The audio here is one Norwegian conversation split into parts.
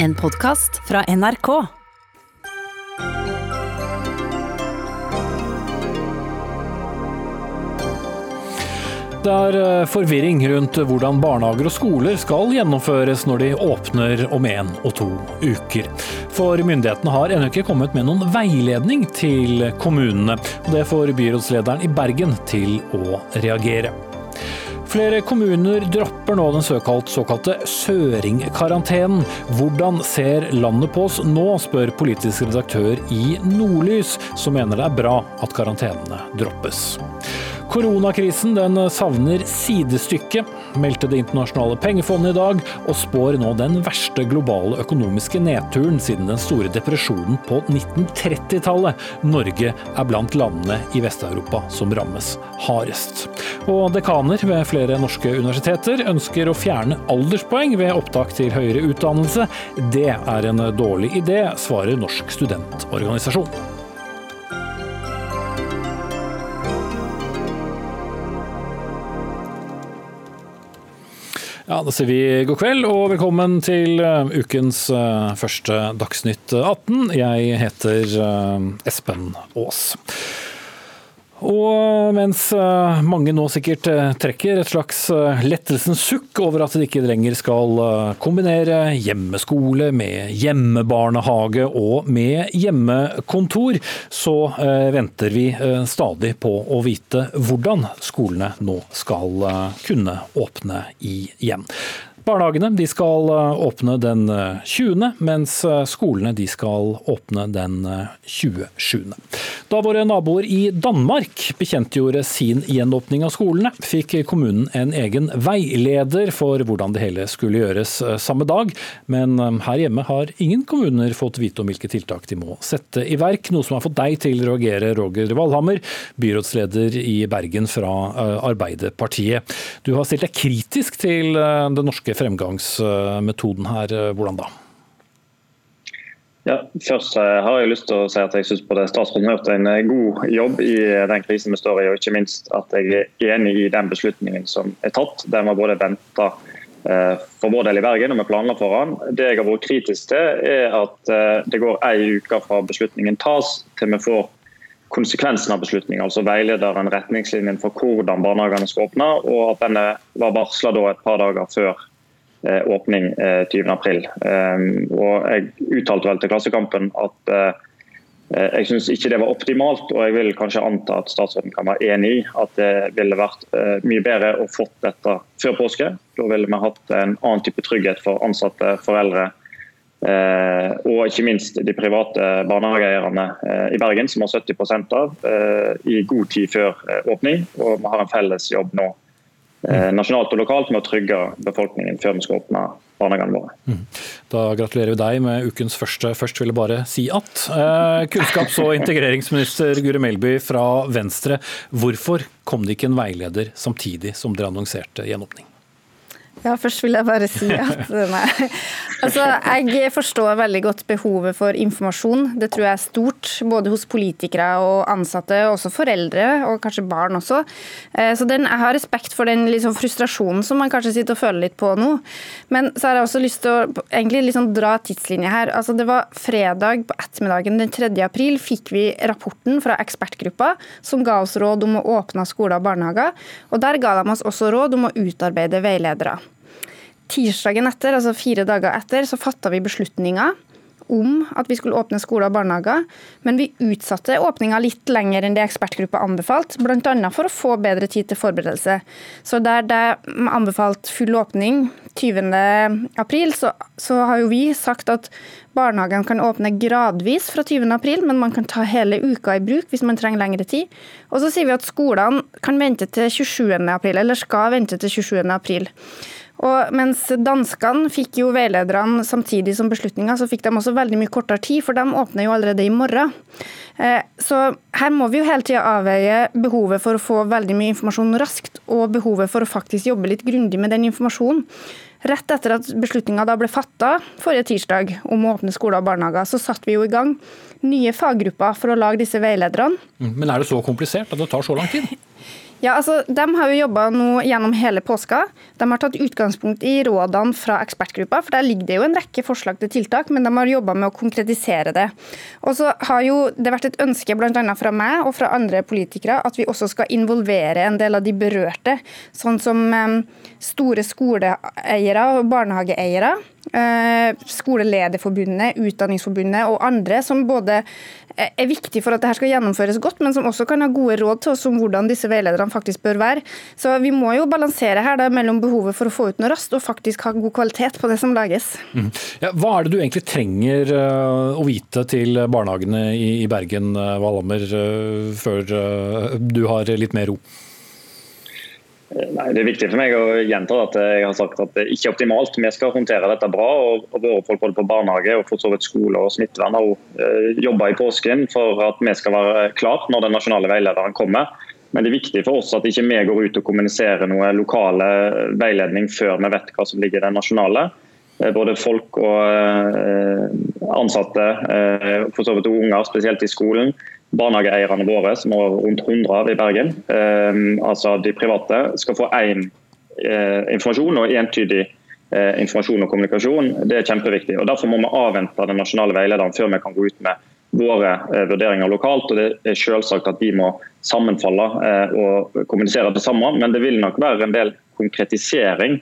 En podkast fra NRK. Det er eh, forvirring rundt hvordan barnehager og skoler skal gjennomføres når de åpner om en og to uker. For myndighetene har ennå ikke kommet med noen veiledning til kommunene. Det får byrådslederen i Bergen til å reagere. Flere kommuner dropper nå den såkalt, såkalte søringkarantenen. Hvordan ser landet på oss nå, spør politisk redaktør i Nordlys, som mener det er bra at karantenene droppes. Koronakrisen den savner sidestykke, meldte Det internasjonale pengefondet i dag, og spår nå den verste globale økonomiske nedturen siden den store depresjonen på 1930-tallet. Norge er blant landene i Vest-Europa som rammes hardest. Og dekaner ved flere norske universiteter ønsker å fjerne alderspoeng ved opptak til høyere utdannelse. Det er en dårlig idé, svarer Norsk studentorganisasjon. Ja, Da sier vi god kveld og velkommen til eh, ukens eh, første Dagsnytt 18. Jeg heter eh, Espen Aas. Og mens eh, mange nå sikkert eh, trekker et slags eh, lettelsens sukk over at de ikke lenger skal kombinere hjemmeskole med hjemmebarnehage og med hjemmekontor, så venter vi stadig på å vite hvordan skolene nå skal kunne åpne igjen. Barnehagene de skal eh, åpne den 20., eh, mens eh, skolene de skal åpne den 27. Da våre naboer i Danmark bekjentgjorde sin gjenåpning av skolene, fikk kommunen en egen veileder for hvordan det hele skulle gjøres samme dag. Men her hjemme har ingen kommuner fått vite om hvilke tiltak de må sette i verk, noe som har fått deg til å reagere, Roger Valhammer, byrådsleder i Bergen fra Arbeiderpartiet. Du har stilt deg kritisk til det norske fremgangsmetoden her. Eh, hvordan da? Ja, først eh, har jeg lyst til å si at jeg syns både statsråden har gjort en eh, god jobb i den krisen vi står i, og ikke minst at jeg er enig i den beslutningen som er tatt. Den var både venta for vår del i Bergen, og vi planla for den. Det jeg har vært kritisk til, er at det går ei uke fra beslutningen tas til vi får konsekvensen av beslutningen, altså veilederen, retningslinjen for hvordan barnehagene skal åpne, og at denne var varsla et par dager før Eh, åpning 20.4. Eh, ehm, og Jeg uttalte vel til Klassekampen at eh, jeg syns ikke det var optimalt, og jeg vil kanskje anta at statsråden kan være enig i at det ville vært mye bedre å fått dette før påske. Da ville vi hatt en annen type trygghet for ansatte, foreldre og ikke minst de private barnehageeierne i Bergen, som har 70% av, i god tid før åpning. Og vi har en felles jobb nå Eh, nasjonalt og lokalt med å trygge befolkningen før vi skal åpne barnehagene våre. Mm. Da gratulerer vi deg med ukens første. Først vil jeg bare si at eh, kunnskaps- og integreringsminister Guri Melby fra Venstre, hvorfor kom det ikke en veileder samtidig som dere annonserte gjenåpning? Ja, først vil jeg bare si at nei. Altså, jeg forstår veldig godt behovet for informasjon. Det tror jeg er stort, både hos politikere og ansatte, og også foreldre, og kanskje barn også. Eh, så den, jeg har respekt for den liksom, frustrasjonen som man kanskje sitter og føler litt på nå. Men så har jeg også lyst til å egentlig liksom dra tidslinje her. Altså, det var fredag på ettermiddagen den 3. april fikk vi rapporten fra ekspertgruppa som ga oss råd om å åpne skoler og barnehager. Og der ga de oss også råd om å utarbeide veiledere. Tirsdagen etter, altså fire dager etter, så fatta vi beslutninga om at vi skulle åpne skoler og barnehager, men vi utsatte åpninga litt lenger enn det ekspertgruppa anbefalte, bl.a. for å få bedre tid til forberedelse. Så der det anbefalt full åpning 20.4, så, så har jo vi sagt at barnehagene kan åpne gradvis fra 20.4, men man kan ta hele uka i bruk hvis man trenger lengre tid. Og så sier vi at skolene kan vente til 27.4, eller skal vente til 27.4. Og mens danskene fikk jo veilederne samtidig som beslutninga, så fikk de også veldig mye kortere tid, for de åpner jo allerede i morgen. Eh, så her må vi jo hele tida avveie behovet for å få veldig mye informasjon raskt, og behovet for å faktisk jobbe litt grundig med den informasjonen. Rett etter at beslutninga da ble fatta forrige tirsdag om å åpne skoler og barnehager, så satte vi jo i gang nye faggrupper for å lage disse veilederne. Mm, men er det så komplisert at det tar så lang tid? Ja, altså, De har jo jobba gjennom hele påska. De har tatt utgangspunkt i rådene fra ekspertgruppa. for Der ligger det jo en rekke forslag til tiltak, men de har jobba med å konkretisere det. Og så har jo det vært et ønske bl.a. fra meg og fra andre politikere at vi også skal involvere en del av de berørte, sånn som um, store skoleeiere og barnehageeiere. Uh, Skolelederforbundet, Utdanningsforbundet og andre som både er viktig for at dette skal gjennomføres godt, men som også kan ha gode råd til oss om hvordan disse veilederne faktisk bør være. Så Vi må jo balansere her da, mellom behovet for å få ut noe raskt og faktisk ha god kvalitet på det som lages. Mm. Ja, hva er det du egentlig trenger uh, å vite til barnehagene i, Bergen, Valhammer, før du har litt mer ro? Nei, Det er viktig for meg å gjenta at jeg har sagt at det ikke er optimalt. Vi skal håndtere dette bra. og Våre folk både på barnehage og for så vidt skole og smittevern har eh, jobba i påsken for at vi skal være klar når den nasjonale veilederen kommer. Men det er viktig for oss at ikke vi går ut og kommuniserer noe lokale veiledning før vi vet hva som ligger i den nasjonale. Eh, både folk og eh, ansatte, for så vidt unger, spesielt i skolen, barnehageeierne våre, som er rundt 100 av i Bergen, eh, altså de private, skal få én eh, informasjon og entydig eh, informasjon og kommunikasjon. Det er kjempeviktig. og Derfor må vi avvente den nasjonale veilederen før vi kan gå ut med våre vurderinger lokalt. og Det er selvsagt at de må sammenfalle og kommunisere det samme, men det vil nok være en del konkretisering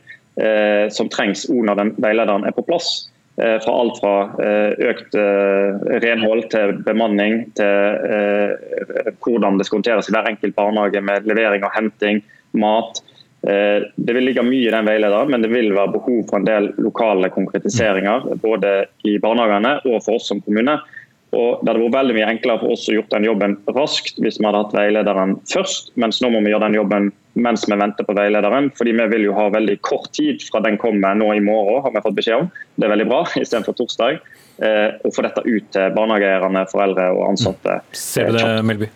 som trengs når den veilederen er på plass. Eh, fra alt fra eh, økt eh, renhold til bemanning, til hvordan det skal håndteres i hver enkelt barnehage med levering og henting, mat. Det vil ligge mye i den veilederen, men det vil være behov for en del lokale konkretiseringer. Både i barnehagene og for oss som kommune. Og Det hadde vært veldig mye enklere for oss å gjort den jobben raskt hvis vi hadde hatt veilederen først, mens nå må vi gjøre den jobben mens vi venter på veilederen. fordi Vi vil jo ha veldig kort tid fra den kommer nå i morgen, har vi fått beskjed om. Det er veldig bra, istedenfor torsdag. Eh, å få dette ut til barnehageeierne, foreldre og ansatte. Ser du det, Melby?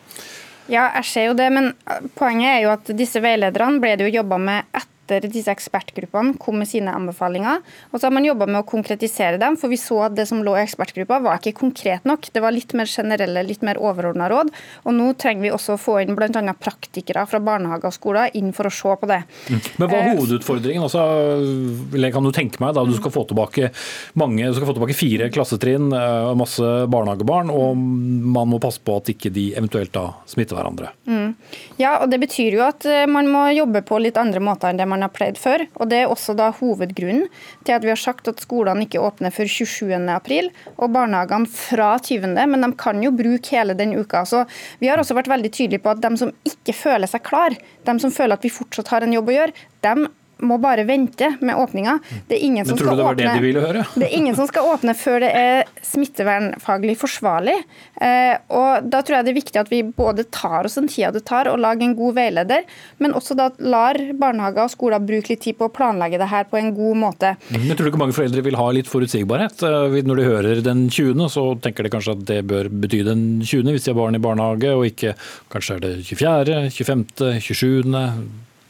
Ja, jeg ser jo det, men poenget er jo at disse veilederne ble det jo jobba med etter etter disse ekspertgruppene kom med sine anbefalinger. Og så har man jobba med å konkretisere dem, for vi så at det som lå i ekspertgruppa var ikke konkret nok. Det var litt mer generelle, litt mer overordna råd. Og nå trenger vi også å få inn bl.a. praktikere fra barnehager og skoler inn for å se på det. Mm. Men hva er eh, hovedutfordringen? Altså, kan du tenke meg da du skal få tilbake mange, du skal få tilbake fire klassetrinn, og masse barnehagebarn, og man må passe på at ikke de eventuelt da smitter hverandre? Mm. Ja, og det betyr jo at eh, man må jobbe på litt andre måter enn det man man har pleid før. og Det er også da hovedgrunnen til at vi har sagt at skolene ikke åpner før 27.4, og barnehagene fra 20., men de kan jo bruke hele den uka. Så Vi har også vært veldig tydelige på at de som ikke føler seg klar, de som føler at vi fortsatt har en jobb å gjøre, dem må bare vente med åpninga. Det er ingen som skal det åpne det, de det er ingen som skal åpne før det er smittevernfaglig forsvarlig. Eh, og Da tror jeg det er viktig at vi både tar oss den tida det tar og lager en god veileder, men også da lar barnehager og skoler bruke litt tid på å planlegge det her på en god måte. Men Tror du ikke mange foreldre vil ha litt forutsigbarhet? Eh, når de hører den 20., så tenker de kanskje at det bør bety den 20. hvis de har barn i barnehage, og ikke kanskje er det 24., 25., 27.,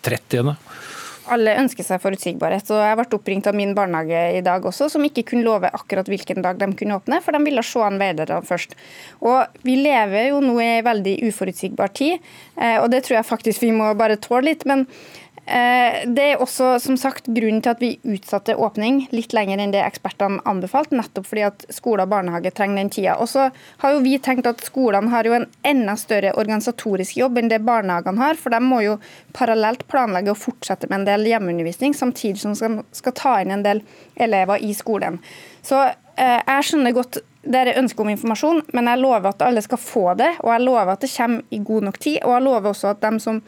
30 alle ønsker seg forutsigbarhet. og Jeg ble oppringt av min barnehage i dag også, som ikke kunne love akkurat hvilken dag de kunne åpne, for de ville se an veilederne først. Og Vi lever jo nå i en veldig uforutsigbar tid, eh, og det tror jeg faktisk vi må bare tåle litt. men det er også som sagt, grunnen til at vi utsatte åpning litt lenger enn det ekspertene anbefalte, nettopp fordi at skole og barnehage trenger den tida. Og så har jo vi tenkt at Skolene har jo en enda større organisatorisk jobb enn det barnehagene har. For de må jo parallelt planlegge og fortsette med en del hjemmeundervisning, samtidig som de skal ta inn en del elever i skolen. Så eh, jeg skjønner godt dere ønsker om informasjon, men jeg lover at alle skal få det. Og jeg lover at det kommer i god nok tid. Og jeg lover også at dem som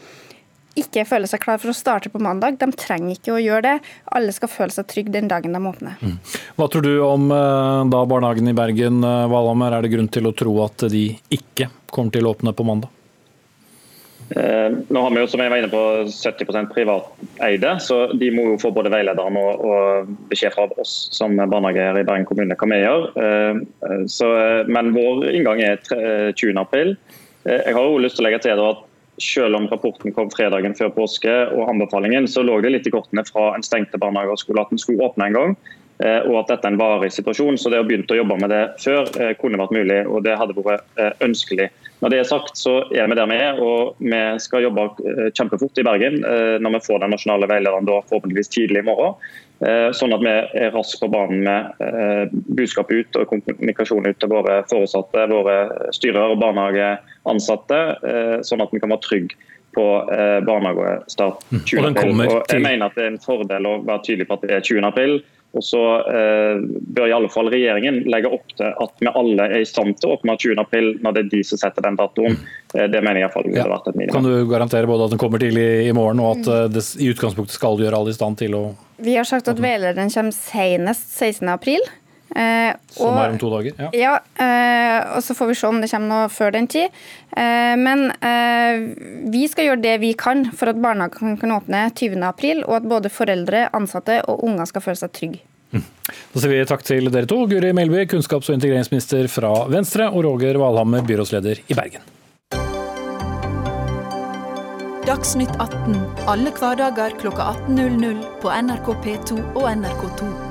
ikke føler seg klar for å starte på mandag. De trenger ikke å gjøre det. Alle skal føle seg trygge den dagen de åpner. Mm. Hva tror du om eh, da barnehagen i Bergen, eh, Valhammer? Er det grunn til å tro at de ikke kommer til å åpne på mandag? Eh, nå har vi jo som jeg var inne på 70% privateide, så de må jo få både veilederen og, og beskjed fra oss som barnehageeier i Bergen kommune hva vi gjør. Eh, så, men vår inngang er 20.4. Eh, jeg har jo lyst til å legge til at selv om rapporten kom fredagen før påske og anbefalingen, så lå det litt i kortene fra en stengte barnehage og skole at den skulle åpne en gang. Eh, og at dette er en varig situasjon. Så det å begynne å jobbe med det før eh, kunne vært mulig, og det hadde vært eh, ønskelig. Når det er sagt, så er vi der vi er, og vi skal jobbe kjempefort i Bergen når vi får den nasjonale veilederen da forhåpentligvis tidlig i morgen. Sånn at vi er raskt på banen med budskap ut og kommunikasjon ut til våre foresatte, våre styrere og barnehageansatte, sånn at vi kan være trygge på barnehagestart 20. Mm. april. Og jeg mener at det er en fordel å være tydelig på at det er 20. april. Og så eh, bør i alle fall regjeringen legge opp til at vi alle er i stand til å åpne 20.4 når det er de som setter den datoen. Eh, det mener jeg iallfall ville ja. vært et minimum. Kan du garantere både at den kommer tidlig i morgen og at eh, det i utgangspunktet skal gjøre alle i stand til å Vi har sagt at veilederen kommer senest 16.4. Eh, Som er om to dager? Ja. ja eh, og så får vi se om det kommer noe før den tid. Eh, men eh, vi skal gjøre det vi kan for at barnehagen kan åpne 20.4, og at både foreldre, ansatte og unger skal føle seg trygge. Mm. Da sier vi takk til dere to, Guri Melby, kunnskaps- og integreringsminister fra Venstre, og Roger Valhammer, byrådsleder i Bergen. Dagsnytt 18 alle hverdager kl 18.00 på NRK P2 og NRK2.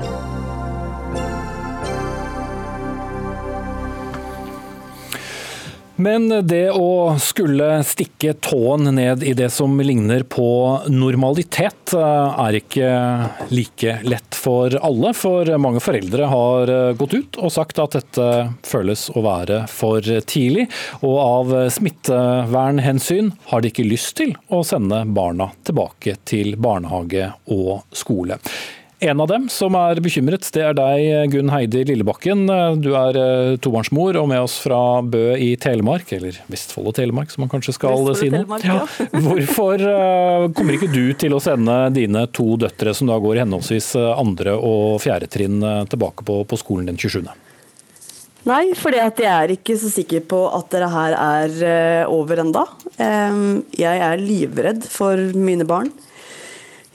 Men det å skulle stikke tåen ned i det som ligner på normalitet, eh, er ikke like lett for alle. For mange foreldre har eh, gått ut og sagt at dette føles å være for tidlig. Og av smittevernhensyn har de ikke lyst til å sende barna tilbake til barnehage og skole. En av dem som er bekymret, det er deg, Gunn Heidi Lillebakken. Du er eh, tobarnsmor og med oss fra Bø i Telemark, eller Vestfold og Telemark som man kanskje skal si nå. Ja. Hvorfor eh, kommer ikke du til å sende dine to døtre, som da går i henholdsvis eh, andre og fjerde trinn, tilbake på, på skolen den 27.? Nei, for jeg er ikke så sikker på at dette her er over enda. Jeg er livredd for mine barn.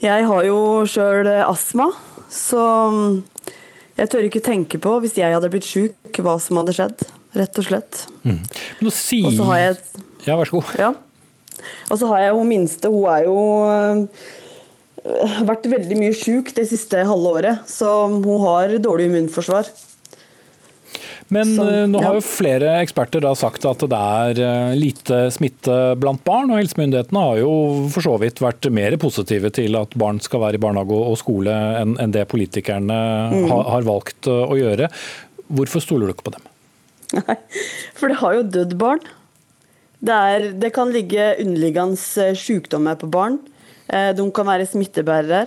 Jeg har jo sjøl astma, så jeg tør ikke tenke på, hvis jeg hadde blitt sjuk, hva som hadde skjedd. Rett og slett. Mm. Og så har jeg Ja, vær så god. Ja. Og så har jeg hun minste, hun er jo øh, vært veldig mye sjuk det siste halve året, så hun har dårlig immunforsvar. Men så, eh, nå har jo flere eksperter da sagt at det er eh, lite smitte blant barn, og helsemyndighetene har jo for så vidt vært mer positive til at barn skal være i barnehage og skole enn det politikerne mm. har, valgt eh, å gjøre. Hvorfor stoler du ikke på dem? Nei, for det har jo dødd barn. Det, er, det kan ligge underliggende sykdommer på barn. De kan være smittebærere.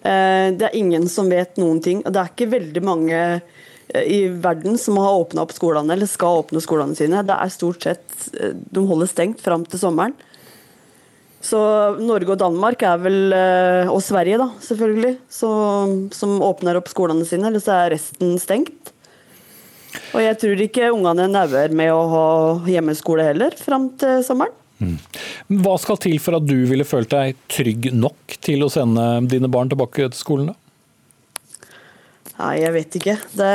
Det er ingen som vet noen ting. og Det er ikke veldig mange i verden som har åpna opp skolene, eller skal åpne skolene sine. Det er stort sett eh, De holder stengt fram til sommeren. Så Norge og Danmark er vel, eh, og Sverige da, selvfølgelig, så, som åpner opp skolene sine. Eller så er resten stengt. Og jeg tror ikke ungene nauer med å ha hjemmeskole heller, fram til sommeren. Mm. Hva skal til for at du ville følt deg trygg nok til å sende dine barn tilbake til skolen? da? Nei, jeg vet ikke. Det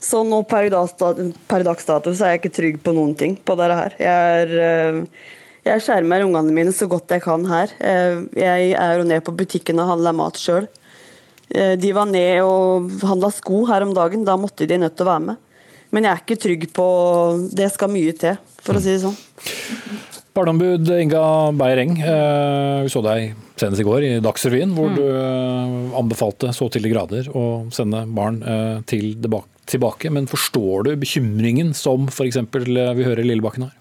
Sånn nå per, dags så er jeg ikke trygg på noen ting på dette her. Jeg, er, eh, jeg skjermer ungene mine så godt jeg kan her. Eh, jeg er jo ned på butikken og handler mat sjøl. Eh, de var ned og handla sko her om dagen. Da måtte de nødt til å være med. Men jeg er ikke trygg på Det skal mye til, for å si det sånn. Barneombud Inga Beyer-Eng, vi så deg senest i går i Dagsrevyen, hvor mm. du eh, anbefalte så til de grader å sende barn eh, til tilbake. Men forstår du bekymringen som f.eks. Eh, vi hører Lillebakken har?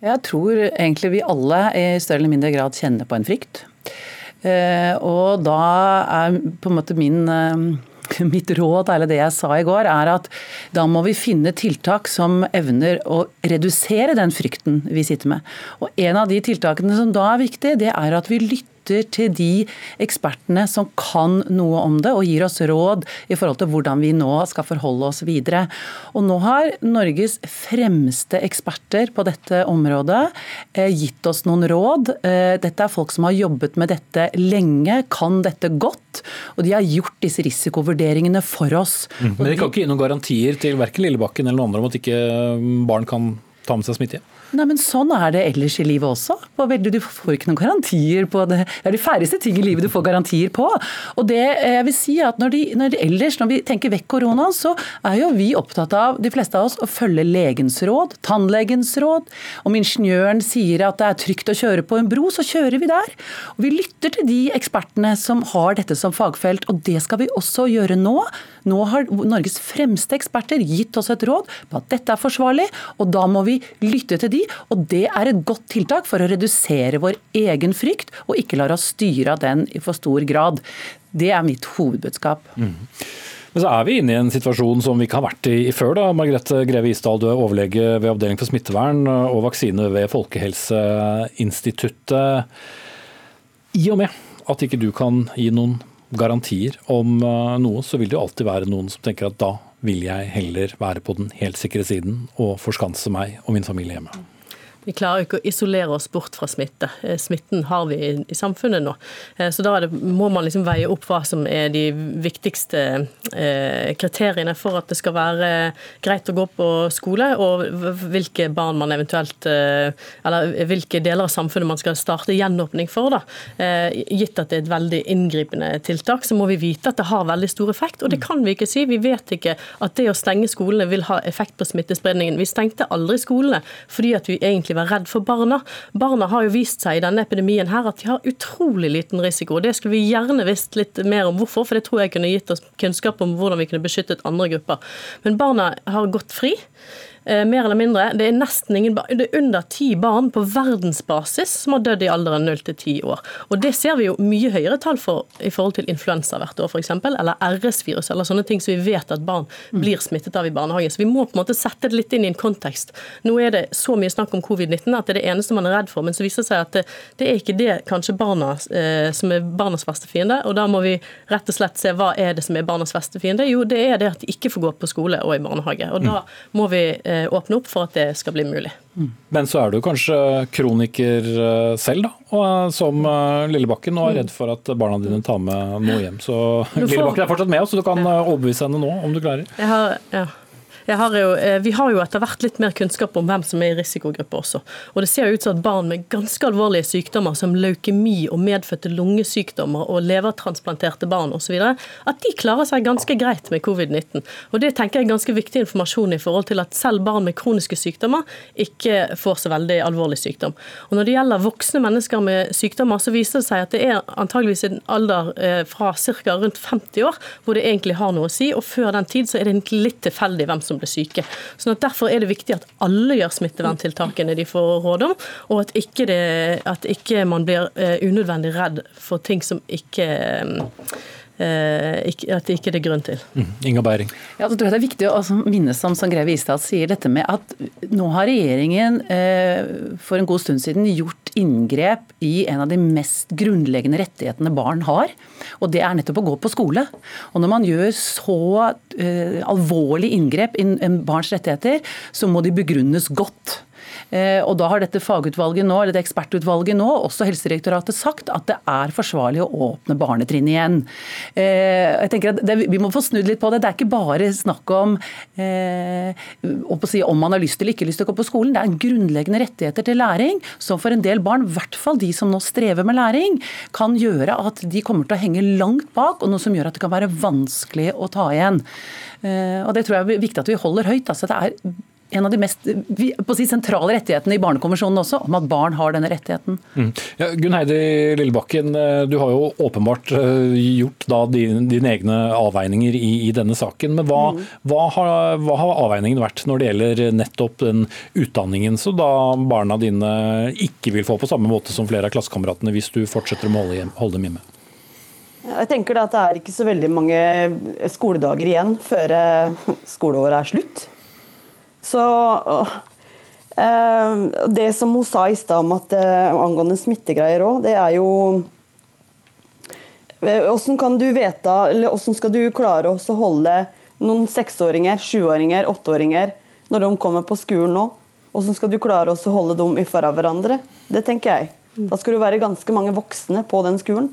Jeg tror egentlig vi alle i større eller mindre grad kjenner på en frykt. Og da er på en måte min mitt råd, eller det jeg sa i går, er at da må vi finne tiltak som evner å redusere den frykten vi sitter med. Og En av de tiltakene som da er viktig, det er at vi lytter lytter til de ekspertene som kan noe om det, og gir oss råd i forhold til hvordan vi nå skal forholde oss videre. Og nå har Norges fremste eksperter på dette området eh, gitt oss noen råd. Eh, dette er folk som har jobbet med dette lenge, kan dette godt, og de har gjort disse risikovurderingene for oss. Mm. Men de kan ikke gi noen garantier til verken Lillebakken eller noen andre om at ikke barn kan ta med seg smitte? Nei, men Sånn er det ellers i livet også. Du får ikke noen garantier på det. Det er de færreste ting i livet du får garantier på. Og det jeg vil si at når, de, når de ellers, når vi tenker vekk koronaen, så er jo vi opptatt av, de fleste av oss, å følge legens råd, tannlegens råd. Om ingeniøren sier at det er trygt å kjøre på en bro, så kjører vi der. Og vi lytter til de ekspertene som har dette som fagfelt, og det skal vi også gjøre nå. Nå har Norges fremste eksperter gitt oss et råd på at dette er forsvarlig, og da må vi lytte til de, og det er et godt tiltak for å redusere vår egen frykt, og ikke la oss styre den i for stor grad. Det er mitt hovedbudskap. Mm. Men så er vi inne i en situasjon som vi ikke har vært i før. da. Margrethe Greve Isdal, du er overlege ved Avdeling for smittevern og vaksine ved Folkehelseinstituttet. I og med at ikke du kan gi noen garantier om eh, noe, så vil det jo alltid være noen som tenker at da vil jeg heller være på den helt sikre siden og forskanse meg og min familie hjemme. Vi klarer ikke å isolere oss bort fra smitte. Eh, smitten har vi i samfunnet nå. Eh, så da må man liksom veie opp hva som er de viktigste eh, kriteriene for at det skal være greit å gå på skole, og hvilke barn man eventuelt Eller hvilke deler av samfunnet man skal starte gjenåpning for. da. Gitt at det er et veldig inngripende tiltak, så må vi vite at det har veldig stor effekt. Og det kan vi ikke si. Vi vet ikke at det å stenge skolene vil ha effekt på smittespredningen. Vi stengte aldri skolene fordi at vi egentlig egentlig være redd for barna. Barna har jo vist seg i denne epidemien her at de har utrolig liten risiko. Det skulle vi gjerne visst litt mer om hvorfor, for det tror jeg kunne gitt oss kunnskap om hvordan vi kunne beskyttet andre grupper. Men barna har gått fri. Eh, mer eller mindre. Det er nesten ingen Det er under ti barn på verdensbasis som har dødd i alderen 0 til 10 år. Og det ser vi jo mye høyere tall for i forhold til influensa hvert år, f.eks. Eller RS-virus, eller sånne ting som vi vet at barn blir smittet av i barnehagen. Så vi må på en måte sette det litt inn i en kontekst. Nå er det så mye snakk om covid-19 at det er det eneste man er redd for, men så viser det seg at det, det er ikke det kanskje barna eh, som er barnas verste fiende. Og da må vi rett og slett se hva er det som er barnas verste fiende. Jo, det er det at de ikke får gå på skole og i barnehage. Og da må vi Eh, åpne opp for at det skal bli mulig. Mm. Men så er du kanskje kroniker eh, selv, da, og eh, som Lillebakken, og er redd for at barna dine tar med noe hjem. Så får... Lillebakken er fortsatt med oss, så du kan overbevise henne nå, om du klarer. Jeg har, ja. Har jo, eh, vi har jo etter hvert litt mer kunnskap om hvem som er i risikogruppe også. Og det ser ut som at barn med ganske alvorlige sykdommer som leukemi og medfødte lungesykdommer og levertransplanterte barn osv., at de klarer seg ganske greit med covid-19. Og det tenker jeg er ganske viktig informasjon i forhold til at selv barn med kroniske sykdommer ikke får så veldig alvorlig sykdom. Og når det gjelder voksne mennesker med sykdommer, så viser det seg at det er antageligvis en alder eh, fra ca. rundt 50 år hvor det egentlig har noe å si, og før den tid så er det egentlig litt tilfeldig hvem som blir syke. Sånn at Derfor er det viktig at alle gjør smitteverntiltakene de får råd om, og at ikke, det, at ikke man blir eh, unødvendig redd for ting som ikke eh, at det ikke er grunn til. Mm. Inga Beiring. Ja, tror jeg Det er viktig å minnes om som Greve Istad sier, dette med at nå har regjeringen eh, for en god stund siden gjort inngrep i en av de mest grunnleggende rettighetene barn har. Og det er nettopp å gå på skole. Og når man gjør så eh, alvorlig inngrep i barns rettigheter, så må de begrunnes godt. Eh, og da har dette fagutvalget nå, eller det ekspertutvalget nå, også Helsedirektoratet, sagt at det er forsvarlig å åpne barnetrinn igjen. Eh, jeg tenker at det, Vi må få snudd litt på det. Det er ikke bare snakk om eh, si, om man har lyst eller ikke lyst til å gå på skolen. Det er grunnleggende rettigheter til læring som for en del barn, i hvert fall de som nå strever med læring, kan gjøre at de kommer til å henge langt bak, og noe som gjør at det kan være vanskelig å ta igjen. Og Det tror jeg er viktig at vi holder høyt. Altså, det er en av de mest si, sentrale rettighetene i Barnekonvensjonen også, om at barn har denne rettigheten. Mm. Ja, Gunn Heidi Lillebakken, eh, du har jo åpenbart gjort gjort dine, dine egne avveininger i, i, denne saken. Men hva, mm. hva, har, hva, har, avveiningen vært når det gjelder nettopp den utdanningen som da barna dine ikke vil få på samme måte som flere av klassekameratene hvis du fortsetter å holde, holde dem hjemme? Jeg tenker at Det er ikke så veldig mange skoledager igjen før eh, skoleåret er slutt. Så øh, Det som hun sa i stad om at øh, angående smittegreier òg, det er jo Hvordan eh, kan du vite, eller hvordan skal du klare å holde noen seksåringer, sjuåringer, åtteåringer når de kommer på skolen nå? Hvordan skal du klare å holde dem ifra hverandre? Det tenker jeg. Da skal du være ganske mange voksne på den skolen.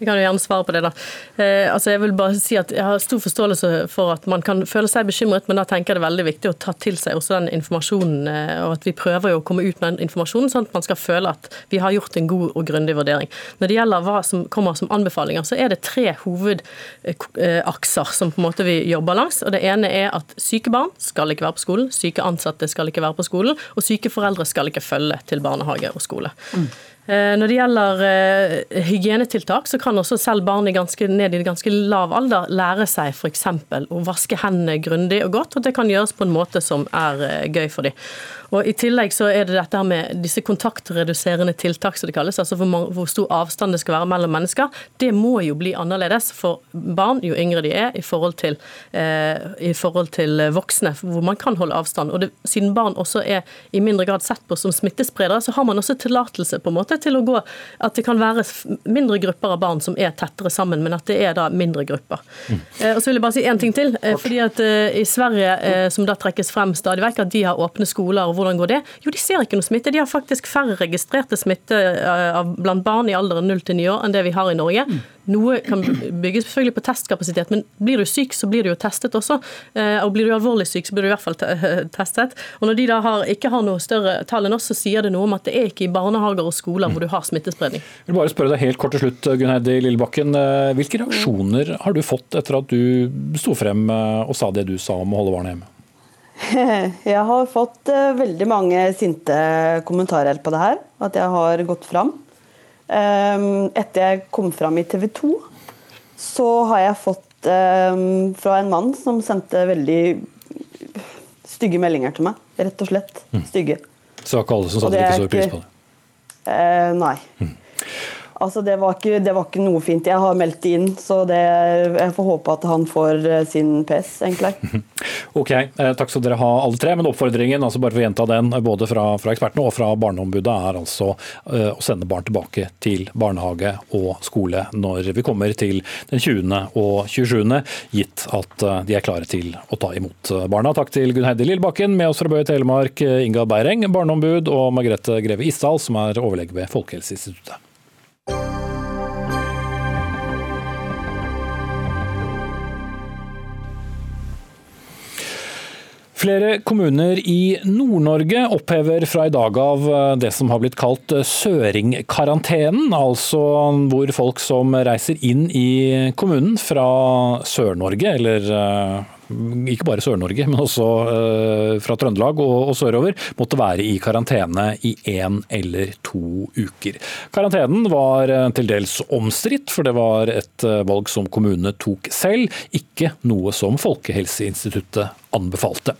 Jeg kan jo gjerne svare på det. da. Eh, altså jeg vil bare si at jeg har stor forståelse for at man kan føle seg bekymret, men da tenker jeg det er veldig viktig å ta til seg også den informasjonen, eh, og at vi prøver jo å komme ut med den informasjonen, sånn at man skal føle at vi har gjort en god og grundig vurdering. Når det gjelder hva som kommer som anbefalinger, så er det tre hovedakser som på en måte vi jobber langs. og Det ene er at syke barn skal ikke være på skolen, syke ansatte skal ikke være på skolen, og syke foreldre skal ikke følge til barnehage og skole. Mm. Eh, når det gjelder eh, hygienetiltak, så kan også selv barn i ganske, ned i ganske lav alder lære seg f.eks. å vaske hendene grundig og godt, og det kan gjøres på en måte som er eh, gøy for dem. Og I tillegg så er det dette med disse kontaktreduserende tiltak, som det kalles, altså hvor, hvor, stor avstand det skal være mellom mennesker. Det må jo bli annerledes for barn, jo yngre de er, i forhold til, eh, i forhold til voksne, hvor man kan holde avstand. Og det, Siden barn også er i mindre grad sett på som smittespredere, så har man også tillatelse på en måte til å gå At det kan være mindre grupper av barn som er tettere sammen, men at det er da mindre grupper. Mm. Eh, og så vil jeg bare si én ting til. Eh, fordi at eh, I Sverige, eh, som da trekkes frem stadig vekk, at de har åpne skoler. og hvordan går det? Jo, de ser ikke noe smitte. De har faktisk færre registrerte smitte eh, blant barn i alderen 0 til 9 år enn det vi har i Norge. Noe kan bygges selvfølgelig på testkapasitet, men blir du syk, så blir du jo testet også. Eh, og blir du alvorlig syk, så blir du i hvert fall testet. Og når de da har, ikke har noe større tall enn oss, så sier det noe om at det er ikke i barnehager og skoler hvor du har smittespredning. Jeg vil bare spørre deg helt kort til slutt, Gunn Heidi Lillebakken. Eh, hvilke reaksjoner har du fått etter at du sto frem og sa det du sa om å holde barna hjemme? Jeg har fått uh, veldig mange sinte kommentarer på det her. At jeg har gått fram. Um, etter jeg kom fram i TV 2, så har jeg fått um, fra en mann som sendte veldig stygge meldinger til meg. Rett og slett mm. stygge. Så det var ikke alle som satte like stor pris på det? Uh, nei. Mm. Altså, det var, ikke, det var, ikke, noe fint. Jeg har meldt det inn, så det, jeg får håpe at han får eh, sin PS, egentlig. Ok, eh, takk skal dere ha alle tre. Men oppfordringen, altså bare for å gjenta den, både fra, fra ekspertene og fra Barneombudet, er altså uh, å sende barn tilbake til barnehage og skole når vi kommer til den 20. og 27., gitt at uh, de er klare til å ta imot barna. Takk til Gunn Heidi Lillebakken, med oss fra Bø Telemark, Inga Beireng, barneombud, og Margrethe Greve Isdal, som er overlege ved Folkehelseinstituttet. Flere kommuner i Nord-Norge opphever fra i dag av eh, det som har blitt kalt eh, søringkarantenen. Altså hvor folk som reiser inn i kommunen fra Sør-Norge, eller eh, ikke bare Sør-Norge, men også fra Trøndelag og, sørover, måtte være i karantene i én eller to uker. Karantenen var til dels omstridt, for det var et valg som kommunene tok selv, ikke noe som Folkehelseinstituttet anbefalte.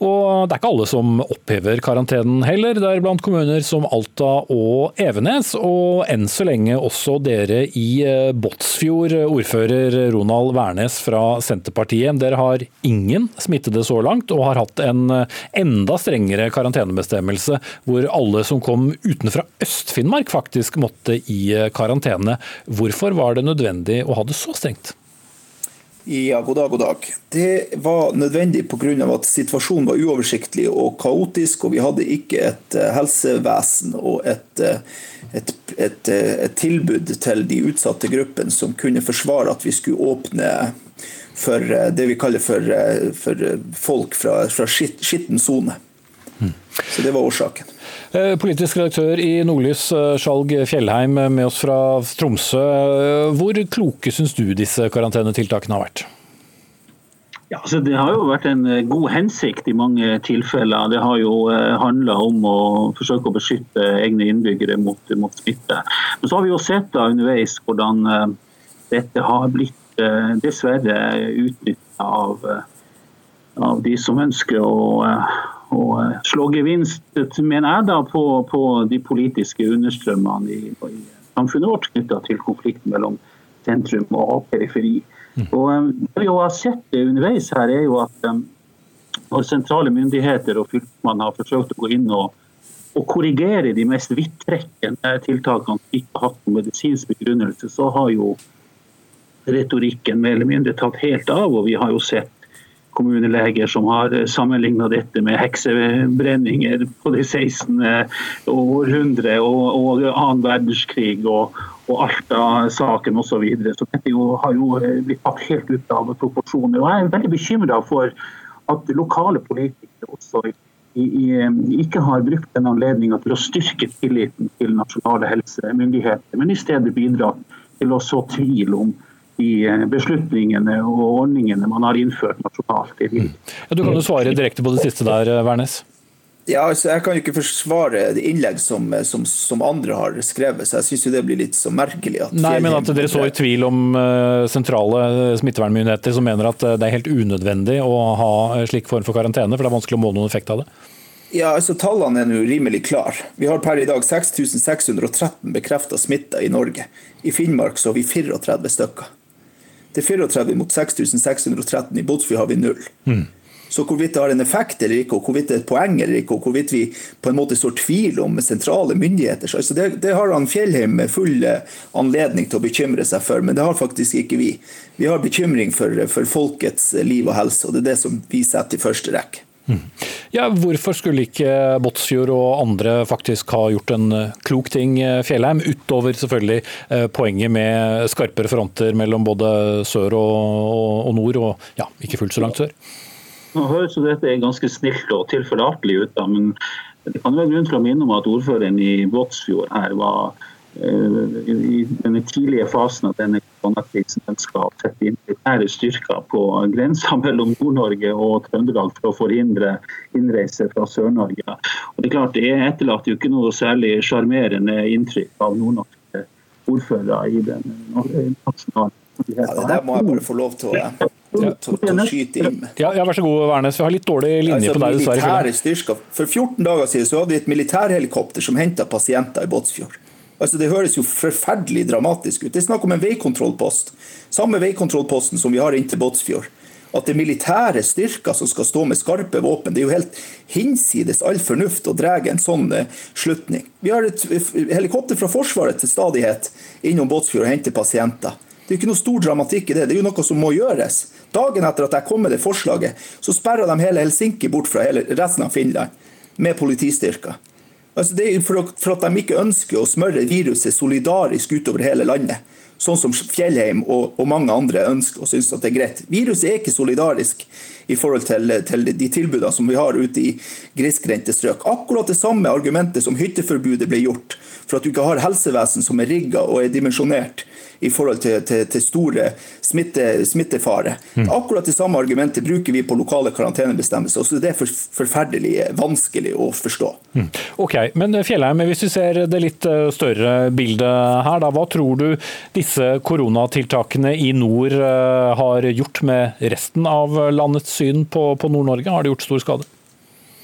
Og det er ikke alle som opphever karantenen heller, deriblant kommuner som Alta og Evenes. Og enn så lenge også dere i eh, Båtsfjord, ordfører Ronald Wærnes fra Senterpartiet. Dere har ingen smittede så langt, og har hatt en eh, enda strengere karantenebestemmelse, hvor alle som kom utenfra Øst-Finnmark faktisk måtte i eh, karantene. Hvorfor var det nødvendig å ha det så strengt? Ja, god dag, god dag. Det var nødvendig pga. at situasjonen var uoversiktlig og kaotisk, og vi hadde ikke et eh, helsevesen og et, eh, et, et, eh, et tilbud til de utsatte gruppene som kunne forsvare at vi skulle åpne for det vi kaller for, for folk fra, fra skitten sone. Mm. Så det var årsaken. Eh, politisk redaktør i Nordlys, eh, Skjalg Fjellheim med oss fra Tromsø. Eh, hvor kloke syns du disse karantenetiltakene har vært? Ja, altså Det har jo vært en god hensikt i mange tilfeller. Det har jo handla om å forsøke å beskytte egne innbyggere mot, mot, smitte. Men så har vi jo sett da underveis hvordan dette har blitt dessverre utnytta av, av de som ønsker å å eh, slå gevinst, mener jeg, da, på, på de politiske understrømmene i, i samfunnet vårt knytta til konflikten mellom sentrum og periferi. Mm. Og eh, Det vi har sett underveis her, er jo at um, når sentrale myndigheter og fylkesmannen har forsøkt å gå inn og, og korrigere de mest vidtrekkende tiltakene som ikke har hatt noen medisinsk begrunnelse, så har jo retorikken mer eller mindre tatt helt av. og Vi har jo sett kommuneleger som har sammenligna dette med heksebrenninger på det 16. århundre og, og annen verdenskrig. Og, og Alta-saken osv. Så, videre. så dette jo, har jo blitt tatt helt ut av proporsjoner. Og Jeg er veldig bekymra for at lokale politikere også i, i, ikke har brukt den anledninga til å styrke tilliten til nasjonale helsemyndigheter, men i stedet bidratt til å så tvil om de beslutningene og ordningene man har innført nasjonalt. Ja, du kan jo svare direkte på det siste der, Wærnes. Ja, altså Jeg kan jo ikke forsvare innlegg som, som, som andre har skrevet, så jeg syns det blir litt så merkelig. at... Nei, men at dere så i tvil om uh, sentrale smittevernmyndigheter som mener at det er helt unødvendig å ha slik form for karantene, for det er vanskelig å måle noen effekt av det? Ja, altså Tallene er nå rimelig klare. Vi har per i dag 6613 bekrefta smitta i Norge. I Finnmark så har vi 34 stykker. Er 34 mot 6613. I Båtsfjord har vi null. Mm. Så hvorvidt det har en effekt eller ikke, og hvorvidt det er et poeng eller ikke, og hvorvidt vi på en måte står tvil om sentrale myndigheter, altså det, det, har han Fjellheim full eh, anledning til å bekymre seg for, men det har faktisk ikke vi. Vi har bekymring for, for folkets liv og helse, og det er det som vi setter i første rekke. Ja, hvorfor skulle ikke Båtsfjord og andre faktisk ha gjort en eh, klok ting, eh, Fjellheim, utover selvfølgelig poenget med skarpere fronter mellom både sør og, nord, og ja, ikke fullt så langt sør? Nå høres jo dette ganske snilt og tilforlatelig ut, da, men det kan være grunn til å minne om at ordføreren i Båtsfjord her var i denne tidlige fasen av denne koronakrisen ønska å sette inn militære styrker på grensa mellom Nord-Norge og Trøndelag for å forhindre innreise fra Sør-Norge. Og Det er klart, det etterlater jo ikke noe særlig sjarmerende inntrykk av nordnorske ordførere i den nasjonale ja, Det der må jeg bare få lov til å til, til, å skyte inn med. Ja, ja, vær så god, Værnes. Vi har litt dårlig linje altså, på deg, dessverre. Styrker. For 14 dager siden så hadde vi et militærhelikopter som henta pasienter i Båtsfjord. Altså, Det høres jo forferdelig dramatisk ut. Det er snakk om en veikontrollpost. Samme veikontrollposten som vi har inntil Båtsfjord. At det er militære styrker som skal stå med skarpe våpen, det er jo helt hinsides all fornuft å dra en sånn uh, slutning. Vi har et helikopter fra Forsvaret til stadighet innom Båtsfjord og henter pasienter. Det er jo ikke noe stor dramatikk i det, det er jo noe som må gjøres. Dagen etter at jeg kom med det forslaget, så sperra de hele Helsinki bort fra hele resten av Finland med politistyrker. Altså det er for, for at de ikke ønsker å smøre viruset solidarisk utover hele landet. Sånn som Fjellheim og, og mange andre ønsker og syns at det er greit. Viruset er ikke solidarisk i forhold til, til de tilbudene som vi har ute i grisgrendte strøk. Akkurat det samme argumentet som hytteforbudet ble gjort for at du ikke har helsevesen som er rigga og er dimensjonert i forhold til, til, til store smitte, smittefare. Mm. Akkurat det samme argumentet bruker vi på lokale karantenebestemmelser. så Det er for, forferdelig vanskelig å forstå. Mm. Ok, men Fjellheim, Hvis vi ser det litt eh, større bildet her, da, hva tror du disse koronatiltakene i nord eh, har gjort med resten av landets syn på, på Nord-Norge? Har det gjort stor skade?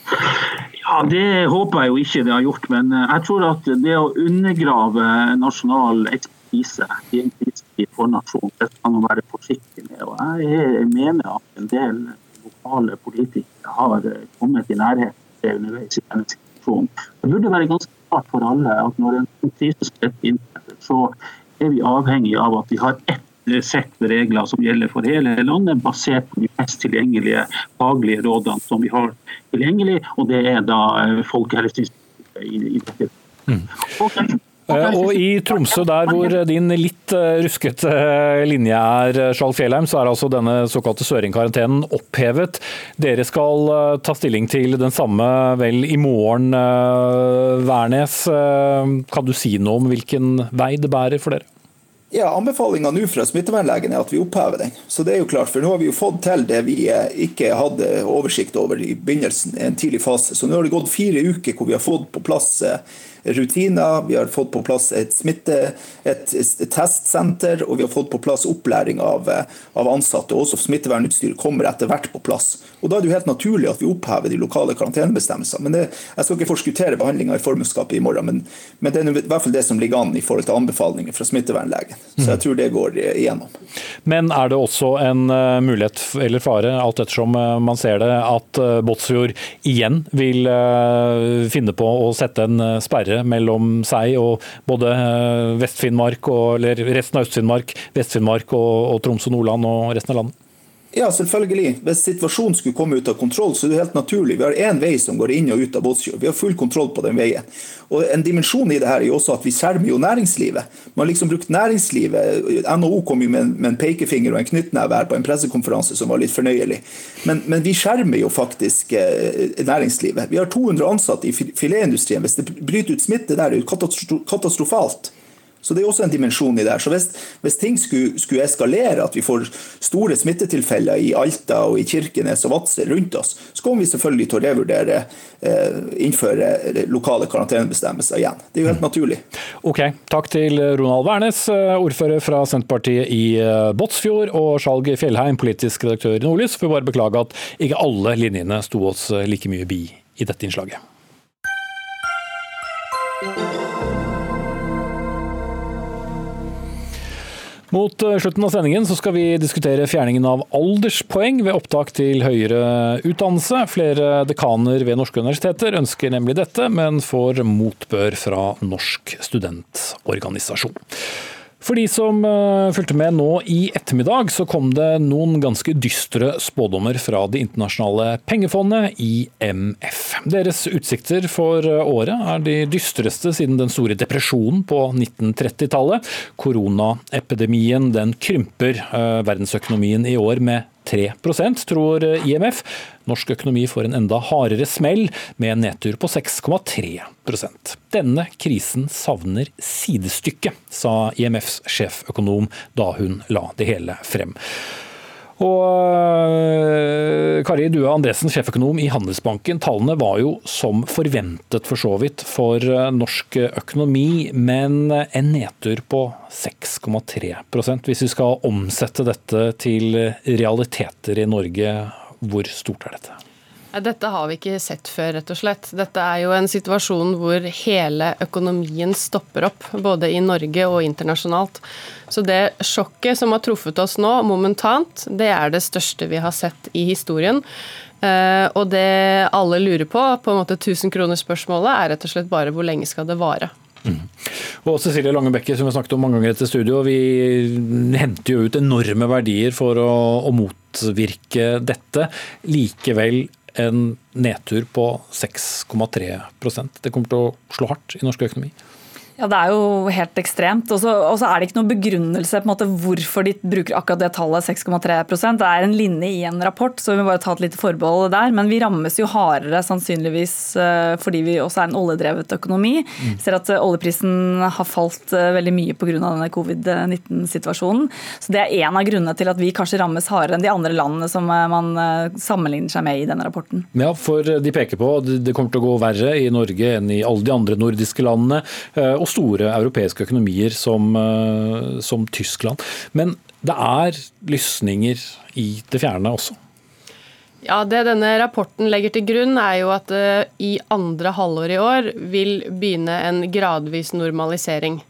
Ja, Det håper jeg jo ikke det har gjort. Men eh, jeg tror at det å undergrave nasjonal ekspertise i en krisetid for nasjonen. Det skal man være forsiktig med. Og jeg mener at en del lokale politikere har kommet i nærheten til underveis i denne situasjonen. Det burde være ganske klart for alle at når en krise inntreffer, så er vi avhengig av at vi har ett sett med regler som gjelder for hele landet, basert på de mest tilgjengelige faglige rådene som vi har tilgjengelig, og det er da Folkehelseinstituttet i, i dette. Mm. Okay. og I Tromsø, der hvor din litt eh, ruskete eh, linje er, Skjalg Fjellheim, så er altså denne såkalte søringkarantenen opphevet. Dere skal ta stilling til den samme vel i morgen, Værnes. Kan du si noe om hvilken vei det bærer for dere? Ja, Anbefalinga nå fra smittevernlegen er at vi opphever den. Så det er jo klart, for Nå har vi jo fått til det vi ikke hadde oversikt over i begynnelsen, en tidlig fase. Så nå har det gått fire uker hvor vi har fått på plass rutiner, vi har fått på plass et, smitte, et, testsenter, og vi har fått på plass opplæring av, av ansatte. og Også smittevernutstyr kommer etter hvert på plass. Og Da er det jo helt naturlig at vi opphever de lokale karantenebestemmelsene. Men det, Jeg skal ikke forskuttere behandlinga i formannskapet i morgen, men, men, det er i hvert fall det som ligger an i forhold til anbefalinger fra smittevernlegen. Så jeg tror det går igjennom. Men er det også en uh, mulighet eller fare, alt ettersom uh, man ser det, at uh, Båtsfjord igjen vil finne på å sette en sperre skille mellom seg og både eh, Vest-Finnmark, eller resten av Øst-Finnmark, Vest-Finnmark og, og Troms og Nordland og resten av landet? Ja, selvfølgelig. Hvis situasjonen skulle komme ut av kontroll, så er det helt naturlig. Vi har én vei som går inn og ut av Båtsfjord. Vi har full kontroll på den veien. Og En dimensjon i det her er jo også at vi skjermer jo næringslivet. Man har liksom brukt næringslivet. NHO kom jo med, en pekefinger og en knyttneve her på en pressekonferanse som var litt fornøyelig. Men, men vi skjermer jo faktisk eh, næringslivet. Vi har 200 ansatte i filetindustrien. Hvis det bryter ut smitte der, er det katastrofalt. Så Det er også en dimensjon i det. Så Hvis, hvis ting skulle, skulle, eskalere, at vi får store smittetilfeller i Alta og i Kirkenes og Vadsø rundt oss, så kommer vi selvfølgelig til å revurdere eh, innføre lokale karantenebestemmelser igjen. Det er jo helt naturlig. Ok, Takk til Ronald Wærnes, eh, ordfører fra Senterpartiet i eh, Båtsfjord, og Skjalg Fjellheim, politisk redaktør i Nordlys. Får bare beklage at ikke alle linjene sto oss eh, like mye bi i dette innslaget. Mot eh, slutten av sendingen så skal vi diskutere fjerningen av alderspoeng ved opptak til høyere utdannelse. Flere dekaner ved norske universiteter ønsker nemlig dette, men får motbør fra Norsk studentorganisasjon. For de som uh, fulgte med nå i ettermiddag, så kom det noen ganske dystre spådommer fra Det internasjonale pengefondet, IMF. Deres utsikter for uh, året er de dystreste siden den store depresjonen på 1930-tallet. Koronaepidemien den krymper uh, verdensøkonomien i år med 3% tror IMF. Norsk økonomi får en enda hardere smell, med en nedtur på 6,3% Denne krisen savner sidestykke, sa IMFs sjeføkonom da hun la det hele frem. Og Kari, Kari er Andresen, sjeføkonom i Handelsbanken. Tallene var jo som forventet for så vidt for øh, norsk økonomi, men en nedtur på 6,3 Hvis vi skal omsette dette til realiteter i Norge, hvor stort er dette? Dette har vi ikke sett før, rett og slett. Dette er jo en situasjon hvor hele økonomien stopper opp, både i Norge og internasjonalt. Så det sjokket som har truffet oss nå, momentant, det er det største vi har sett i historien. Eh, og det alle lurer på, på en måte 1000-kronersspørsmålet, er rett og slett bare hvor lenge skal det vare. Mm. Og Cecilie Langebekke, som vi snakket om mange ganger etter studio, vi henter jo ut enorme verdier for å, å motvirke dette. Likevel en nedtur på 6,3% Det kommer til å slå hardt i norsk økonomi. Ja, Det er jo helt ekstremt. Og så er det ikke noen begrunnelse på en måte hvorfor de bruker akkurat det tallet 6,3 Det er en linje i en rapport, så vi må bare ta et lite forbehold der. Men vi rammes jo hardere sannsynligvis eh, fordi vi også er en oljedrevet økonomi. Mm. Ser at eh, oljeprisen har falt eh, veldig mye pga. denne covid-19-situasjonen. Så Det er en av grunnene til at vi kanskje rammes hardere enn de andre landene som man sammenligner seg med i denne rapporten. Ja, for de peker på at det kommer til å gå verre i Norge enn i alle de andre nordiske landene. Og store europeiske økonomier som, eh, som Tyskland. Men det er lysninger i det fjerne også? Ja, Det denne rapporten legger til grunn, er jo at eh, i andre halvår i år vil begynne en gradvis normalisering.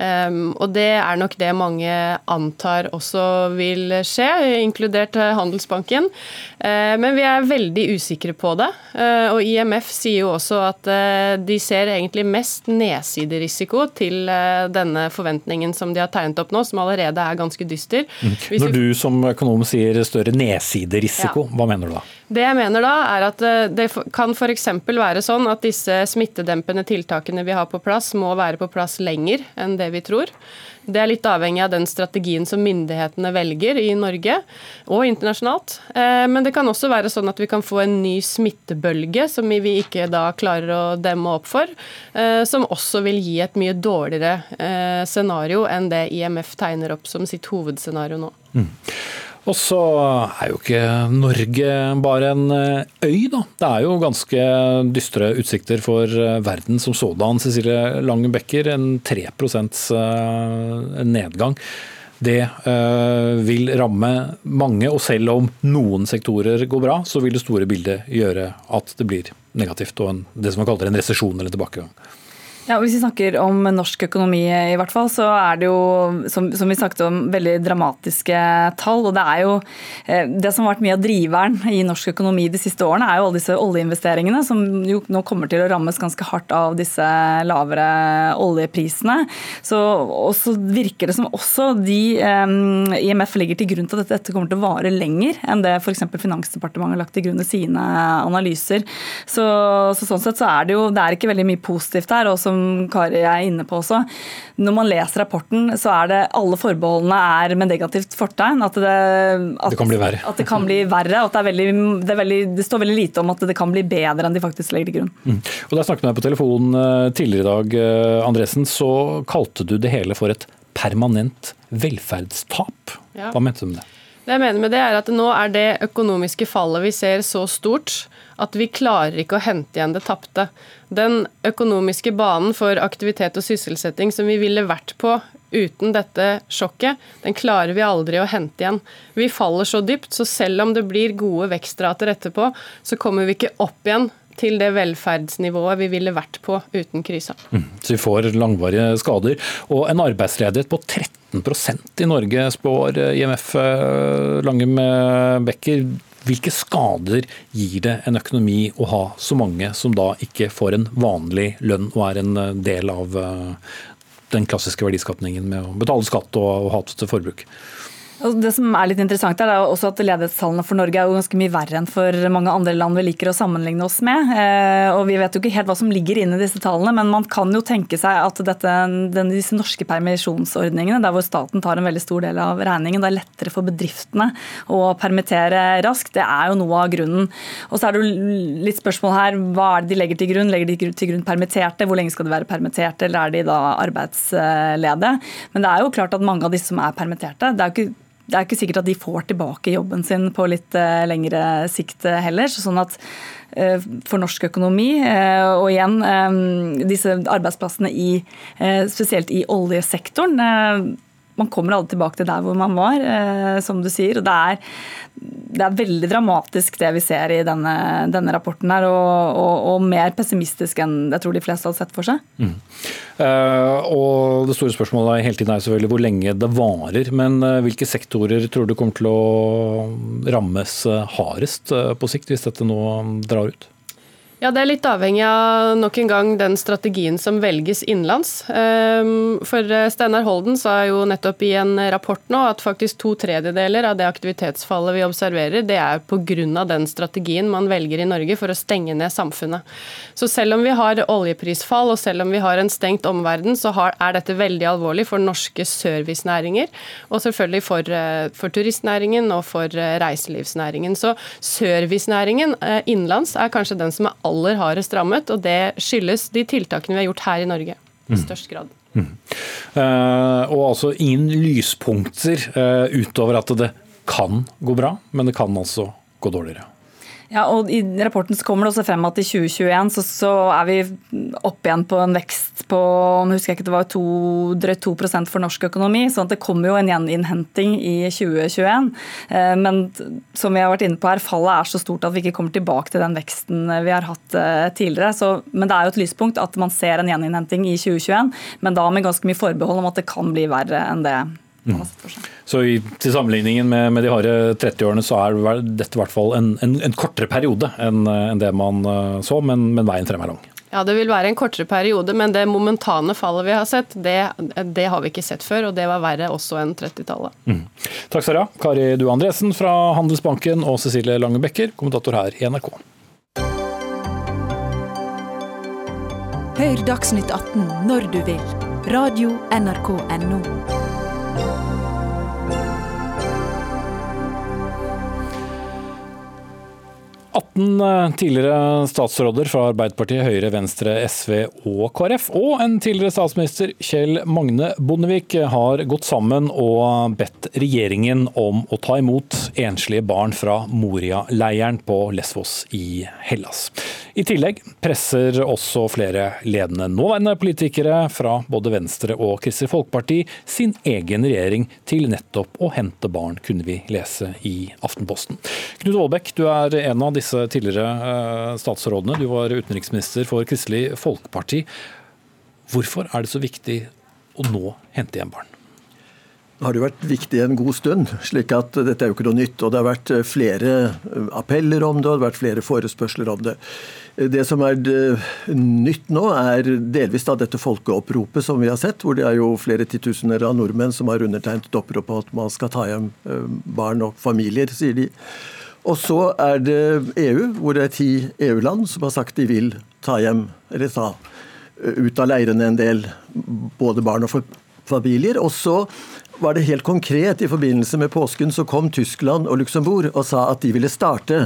Um, og det er nok det mange antar også vil skje, inkludert eh, Handelsbanken. Uh, men vi er veldig usikre på det. Uh, og IMF sier jo også at uh, de ser egentlig mest nedsiderisiko til denne forventningen som de har tegnet opp nå, som allerede er ganske dyster. Mm. Når du som økonom sier større nedsiderisiko, ja. hva mener du da? Det jeg mener da, er at det kan f.eks. være sånn at disse smittedempende tiltakene vi har på plass, må være på plass lenger enn det vi tror. Det er litt avhengig av den strategien som myndighetene velger i Norge og internasjonalt. Eh, men det kan også være sånn at vi kan få en ny smittebølge som vi ikke da klarer å demme opp for. Eh, som også vil gi et mye dårligere eh, scenario enn det IMF tegner opp som sitt hovedscenario nå. Mm. Og så er jo ikke Norge bare en eh, øy, da. Det er jo ganske dystre utsikter for eh, verden som sådan. Cecilie Langen en 3 eh, nedgang. Det vil ramme mange, og selv om noen sektorer går bra, så vil det store bildet gjøre at det blir negativt og en, det som man kaller en resesjon eller tilbakegang. Ja, Hvis vi snakker om norsk økonomi, i hvert fall, så er det jo som, som vi snakket om, veldig dramatiske tall. og Det er jo eh, det som har vært mye av driveren i norsk økonomi de siste årene, er jo alle disse oljeinvesteringene, som jo nå kommer til å rammes ganske hardt av disse lavere oljeprisene. Så, og så virker det som også de um, IMF legger til grunn til at dette kommer til å vare lenger enn det f.eks. Finansdepartementet har lagt til grunn i sine analyser. Så, så, sånn sett så er det jo det er ikke veldig mye positivt her. og som Kari er inne på også. Når man leser rapporten, så er det alle forbeholdene er med negativt fortegn. At det, at, det kan bli verre. At det kan bli verre. At det, veldig, det, veldig, det, står veldig lite om at det kan bli bedre enn de faktisk legger til grunn. Mm. Og Da jeg snakket med deg på telefonen eh, tidligere i dag, eh, Andresen, så kalte du det hele for et permanent velferdstap. Ja. Hva mente du med det? Det jeg mener med det er at Nå er det økonomiske fallet vi ser så stort at vi klarer ikke å hente igjen det tapte. Den økonomiske banen for aktivitet og sysselsetting som vi ville vært på uten dette sjokket, den klarer vi aldri å hente igjen. Vi faller så dypt, så selv om det blir gode vekstrater etterpå, så kommer vi ikke opp igjen til det velferdsnivået vi ville vært på uten krisa. Mm, så vi får langvarige skader. Og en arbeidsledighet på 13% i Norge, spår IMF eh, Lange med Becker. Hvilke skader gir det en økonomi å ha så mange som da ikke får en vanlig lønn og er en eh, del av eh, den klassiske verdiskapningen med å betale skatt og, og ha til forbruk? Altså, det som er litt interessant er også at Ledighetstallene for Norge er jo ganske mye verre enn for mange andre land vi liker å sammenligne oss med. Eh, og Vi vet jo ikke helt hva som ligger inne i disse tallene, men man kan jo tenke seg at dette, disse norske permisjonsordningene, der hvor staten tar en veldig stor del av regningen, det er lettere for bedriftene å permittere raskt. Det er jo noe av grunnen. Og så er det jo litt spørsmål her, hva er det de legger til grunn? Legger de til grunn permitterte? Hvor lenge skal de være permitterte, eller er de da arbeidsledige? Men det er jo klart at mange av disse som er permitterte, det er jo ikke det er ikke sikkert at de får tilbake jobben sin på litt uh, lengre sikt uh, heller. Sånn at uh, for norsk økonomi, og igjen disse arbeidsplassene i, spesielt i oljesektoren man kommer aldri tilbake til der hvor man var, som du sier. og det er, det er veldig dramatisk det vi ser i denne, denne rapporten, her, og, og, og, mer pessimistisk enn jeg tror de fleste hadde sett for seg. Mm. Uh, og Det store spørsmålet hele tiden er selvfølgelig hvor lenge det varer. Men uh, hvilke sektorer tror du kommer til å rammes hardest på sikt, hvis dette nå drar ut? Ja, Det er litt avhengig av nok en gang den strategien som velges innenlands. Ehm, for eh, Steinar Holden sa jo nettopp i en rapport nå at faktisk to tredjedeler av det aktivitetsfallet vi observerer, det er pga. den strategien man velger i Norge for å stenge ned samfunnet. Så selv om vi har oljeprisfall og selv om vi har en stengt omverden, så er dette veldig alvorlig for norske servicenæringer, og selvfølgelig for, eh, for turistnæringen og for eh, reiselivsnæringen. Så servicenæringen innenlands er kanskje den som er aller hardest rammet, og det skyldes de tiltakene vi har gjort her i Norge i mm. størst grad. Mm. Uh, og altså ingen lyspunkter uh, utover at det kan gå bra, men det kan altså gå dårligere. Ja, og I rapporten så kommer det også frem at i 2021 så, så er vi opp igjen på en vekst på nå husker jeg ikke det var drøyt 2 for norsk økonomi. så det kommer jo en gjeninnhenting i 2021. Eh, men som vi har vært inne på her, fallet er så stort at vi ikke kommer tilbake til den veksten vi har hatt eh, tidligere. Så, men det er jo et lyspunkt at man ser en gjeninnhenting i 2021, men da med ganske mye forbehold om at det kan bli verre enn det. Mm. Så i, Til sammenligningen med, med de harde 30-årene så er dette i hvert fall en, en, en kortere periode enn en det man uh, så, men, men, veien frem er lang. Ja, Det vil være en kortere periode, men det momentane fallet vi har sett, det, det har vi ikke sett før. Og det var verre også enn 30-tallet. Mm. Takk skal du ha, Kari Due Andresen fra Handelsbanken og Cecilie Lange Bekker, kommentator her i NRK. Hør Dagsnytt 18 når du vil. Radio NRK Radio.nrk.no. 18 eh, tidligere statsråder fra Arbeiderpartiet, Høyre, Venstre, SV og KrF, og en tidligere statsminister, Kjell Magne Bondevik, har gått sammen og bedt regjeringen om å ta imot enslige barn fra Moria-leiren på Lesvos i Hellas. I tillegg presser også flere ledende nåværende politikere fra både Venstre og Kristelig Folkeparti sin egen regjering til nettopp å hente barn, kunne vi lese i Aftenposten. Knut Vollbekk, du er en av disse tidligere eh, statsrådene. Du var utenriksminister for Kristelig Folkeparti. Hvorfor er det så viktig å nå hente hjem barn? Det har jo vært viktig en god stund, slik at dette er jo ikke noe nytt. og Det har vært flere appeller om det, og det har vært flere forespørsler om det. Det som er nytt nå, er delvis da dette folkeoppropet som vi har sett, hvor det er jo flere titusener av nordmenn som har undertegnet et opprop på at man skal ta hjem barn og familier, sier de. Og så er det EU, hvor det er ti EU-land som har sagt de vil ta hjem, eller ta ut av leirene en del både barn og familier. Og så var det helt konkret. I forbindelse med påsken så kom Tyskland og Luxembourg og sa at de ville starte.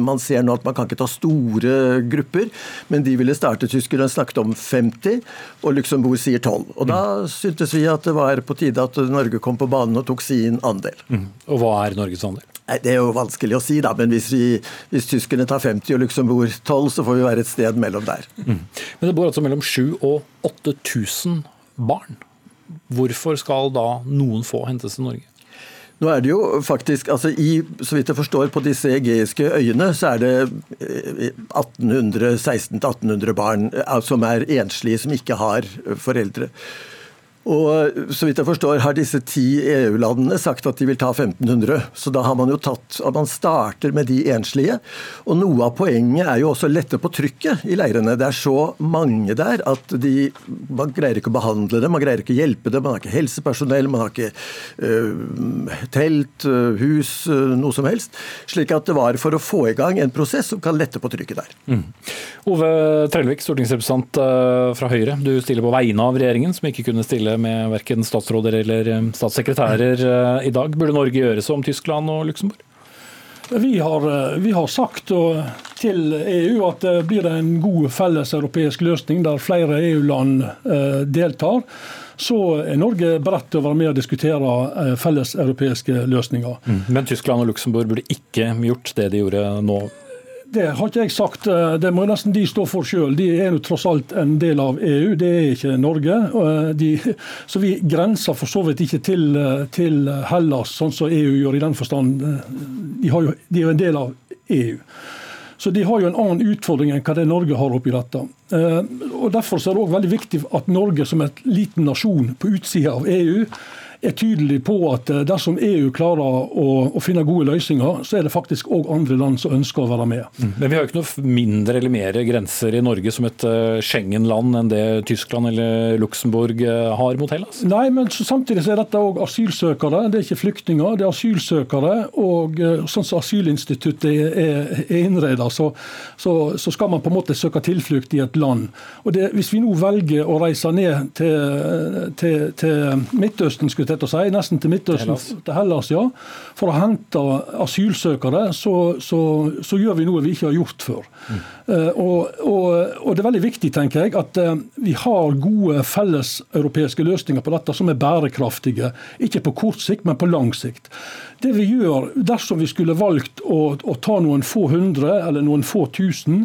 Man ser nå at man kan ikke ta store grupper, men de ville starte. Tyskerne snakket om 50, og Luxembourg sier 12. Og Da syntes vi at det var på tide at Norge kom på banen og tok sin andel. Mm. Og hva er Norges andel? Nei, Det er jo vanskelig å si, da, men hvis, vi, hvis tyskerne tar 50 og Luxembourg 12, så får vi være et sted mellom der. Mm. Men det bor altså mellom 7000 og 8000 barn. Hvorfor skal da noen få hentes til Norge? Nå er det jo faktisk, altså i, Så vidt jeg forstår, på disse egeiske øyene så er det 1600-1800 barn eh, som er enslige, som ikke har foreldre. Og så vidt jeg forstår har disse ti EU-landene sagt at de vil ta 1500. Så da har man jo tatt at man starter med de enslige. Og noe av poenget er jo også å lette på trykket i leirene. Det er så mange der at de, man greier ikke å behandle dem, man greier ikke å hjelpe dem. Man har ikke helsepersonell, man har ikke uh, telt, uh, hus, uh, noe som helst. Slik at det var for å få i gang en prosess som kan lette på trykket der. Mm. Ove Trellevik, stortingsrepresentant fra Høyre. Du stiller på vegne av regjeringen, som ikke kunne stille med verken statsråder eller eh, statssekretærer eh, i dag. Burde Norge gjøre som Tyskland og Luxembourg? Vi har, eh, vi har, sagt til EU at det blir en god felles europeisk løsning der flere EU-land deltar. Så er Norge beredt til å være med og diskutere felles europeiske løsninger. Mm. Men Tyskland og Luxembourg burde ikke gjort det de gjorde nå det har ikke jeg sagt. Eh, det må nesten de stå for sjøl. De er jo tross alt en del av EU, det er ikke Norge. Eh, de, så vi grenser for så vidt ikke til, eh, til, Hellas, sånn som EU gjør i den forstand. De, jo, de er jo en del av EU. Så de har jo en annen utfordring enn hva det Norge har oppi dette. Og Derfor er det også veldig viktig at Norge som et liten nasjon på utsida av EU er tydelig på at eh, dersom EU klarer å, å finne gode løsninger, så er det faktisk òg andre land som ønsker å være med. Mm. Men vi har jo ikke noe mindre eller mer grenser i Norge som et eh, Schengen-land enn det Tyskland eller Luxembourg eh, har mot Hellas? Nei, men samtidig så er dette òg asylsøkere. Det er ikke flyktninger, det er asylsøkere. Og sånn som asylinstituttet er, er innreda, så, så, så, skal man på en måte søke tilflukt i et land. Og det, Hvis vi nå velger å reise ned til, til, til Midtøsten, skulle til å si, nesten til Midtøsten, Hellas. til Hellas, ja, for å hente asylsøkere, så, så, så, gjør vi noe vi ikke har gjort før. Mm. Uh, og, og, og, Det er veldig viktig tenker jeg, at uh, vi har gode felleseuropeiske løsninger på dette som er bærekraftige. Ikke på kort sikt, men på lang sikt. Det vi gjør, Dersom vi skulle valgt å, å ta noen få hundre eller noen få tusen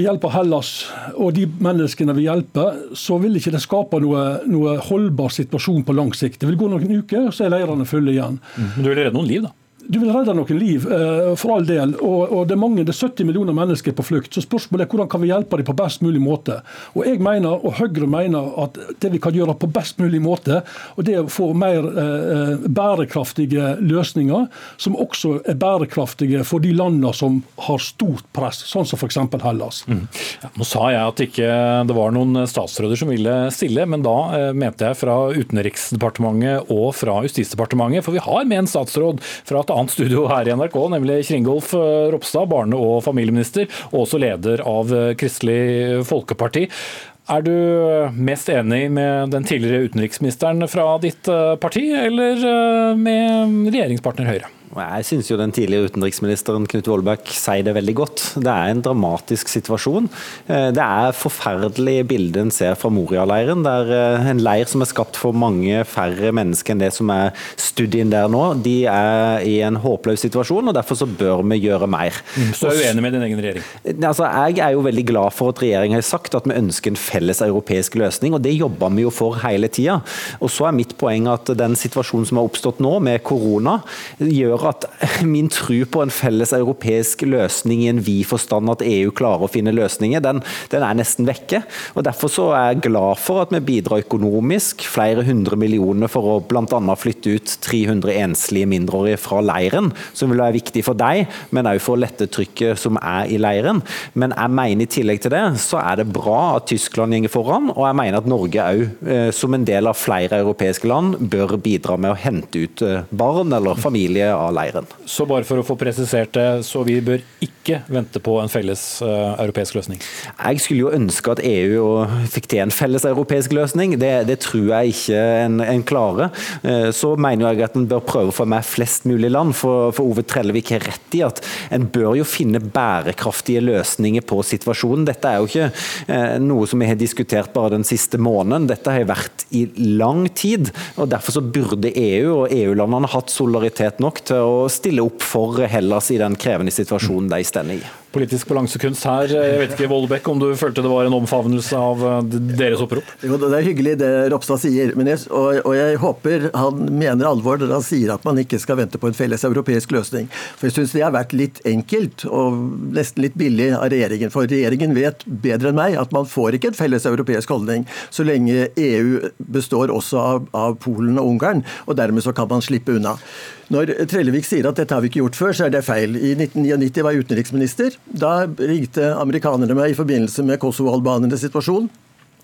og hjelper Hellas og de menneskene vi hjelper, så vil ikke det skape noe, noe holdbar situasjon på lang sikt. Det vil gå noen uker, så er leirene fulle igjen. Men du vil redde noen liv, da? Du vil redde noen liv, eh, for all del. Og, det er mange, det er 70 millioner mennesker på flukt. Så spørsmålet er hvordan kan vi hjelpe dem på best mulig måte. Og jeg mener, og Høyre mener at det vi kan gjøre på best mulig måte, og det er å få mer eh, bærekraftige løsninger, som også er bærekraftige for de landene som har stort press, sånn som f.eks. Hellas. Mm. Ja, nå sa jeg at ikke det var noen statsråder som ville stille, men da eh, mente jeg fra Utenriksdepartementet og fra Justisdepartementet, for vi har med en statsråd fra et annet studio her i NRK, nemlig Kringolf eh, Ropstad, barne- og familieminister, og også leder av eh, Kristelig Folkeparti. Er du mest enig med den tidligere utenriksministeren fra ditt eh, parti, eller med regjeringspartner Høyre? Jeg syns jo den tidligere utenriksministeren Knut Vollbæk sier det veldig godt. Det er en dramatisk situasjon. Eh, det er forferdelige bilder en ser fra Moria-leiren. Det er eh, en leir som er skapt for mange færre mennesker enn det som er studien der nå. De er i en håpløs situasjon, og derfor så bør vi gjøre mer. Mm, så er du enig med din egen regjering? Eh, altså, jeg er jo veldig glad for at regjeringen har sagt at vi ønsker en felles europeisk løsning, og det jobber vi jo for hele tida. Og så er mitt poeng at den situasjonen som har oppstått nå, med korona, gjør gjør at min tro på en felles europeisk løsning i en vid forstand at EU klarer å finne løsninger, den, den er nesten vekke. Og Derfor så er jeg glad for at vi bidrar økonomisk, flere hundre millioner for å bl.a. flytte ut 300 enslige mindreårige fra leiren, som vil være viktig for deg, men òg for å lette trykket som er i leiren. Men jeg mener i tillegg til det, så er det bra at Tyskland går foran, og jeg mener at Norge òg, eh, som en del av flere europeiske land, bør bidra med å hente ut eh, barn eller familie av leiren. Så bare for å få presisert det, så vi bør ikke vente på en felles uh, europeisk løsning? Jeg skulle jo ønske at EU fikk til en felles europeisk løsning. Det, det tror jeg ikke en, en klarer. Uh, så mener jeg at en bør prøve å få med flest mulig land. For, for Ove Trellevik har rett i at en bør jo finne bærekraftige løsninger på situasjonen. Dette er jo ikke uh, noe som vi har diskutert bare den siste måneden. Dette har vært i lang tid. og Derfor så burde EU og EU-landene hatt solidaritet nok til å stille opp for Hellas i den krevende situasjonen de står i. Politisk balansekunst her. Jeg vet ikke, Vollbekk, om du følte det var en omfavnelse av eh, deres opprop? Jo, Det er hyggelig det Ropstad sier, jeg, og, og, jeg håper han mener alvor når han sier at man ikke skal vente på en felles europeisk løsning. For jeg syns det har vært litt enkelt og nesten litt billig av regjeringen. For regjeringen vet bedre enn meg at man får ikke en felles europeisk holdning så lenge EU består også av, av Polen og Ungarn, og dermed så kan man slippe unna. Når Trellevik sier at dette har vi ikke gjort før, så er det feil. I 1999 var jeg utenriksminister. Da ringte amerikanerne meg i forbindelse med Kosovo-albanernes situasjon.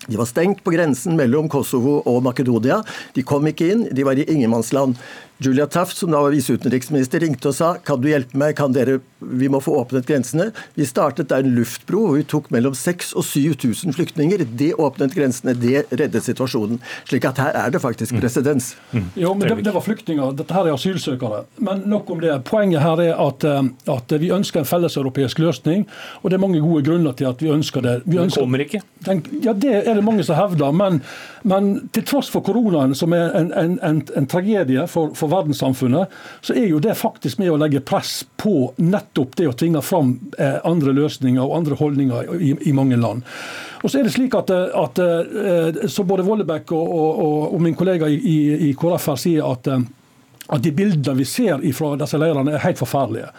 De var stengt på grensen mellom Kosovo og Makedonia. De kom ikke inn, de var i ingenmannsland. Julia Taft, som da var viseutenriksminister, ringte og sa kan du hjelpe meg, kan dere, vi må få åpnet grensene. Vi startet der en luftbro hvor vi tok mellom 6000 og 7000 flyktninger. Det åpnet grensene, det reddet situasjonen. Slik at her er det faktisk mm. presedens. Mm. Jo, men det, det, var flyktninger, dette her er asylsøkere. Men nok om det. Poenget her er at, eh, at vi ønsker en felleseuropeisk løsning, og det er mange gode grunner til at vi ønsker det. Vi ønsker, den kommer ikke? Den, ja, det er det mange som hevder. Men, men til tross for koronaen, som er en, en, en, en tragedie for, for for verdenssamfunnet, så er jo det faktisk med å legge press på nettopp det å tvinge fram eh, andre løsninger og andre holdninger i, i mange land. Og så er det slik at, eh, at eh, så både Vollebekk og, og, og, min kollega i, i KrF her sier at at de bildene vi ser fra disse leirene er helt forferdelige.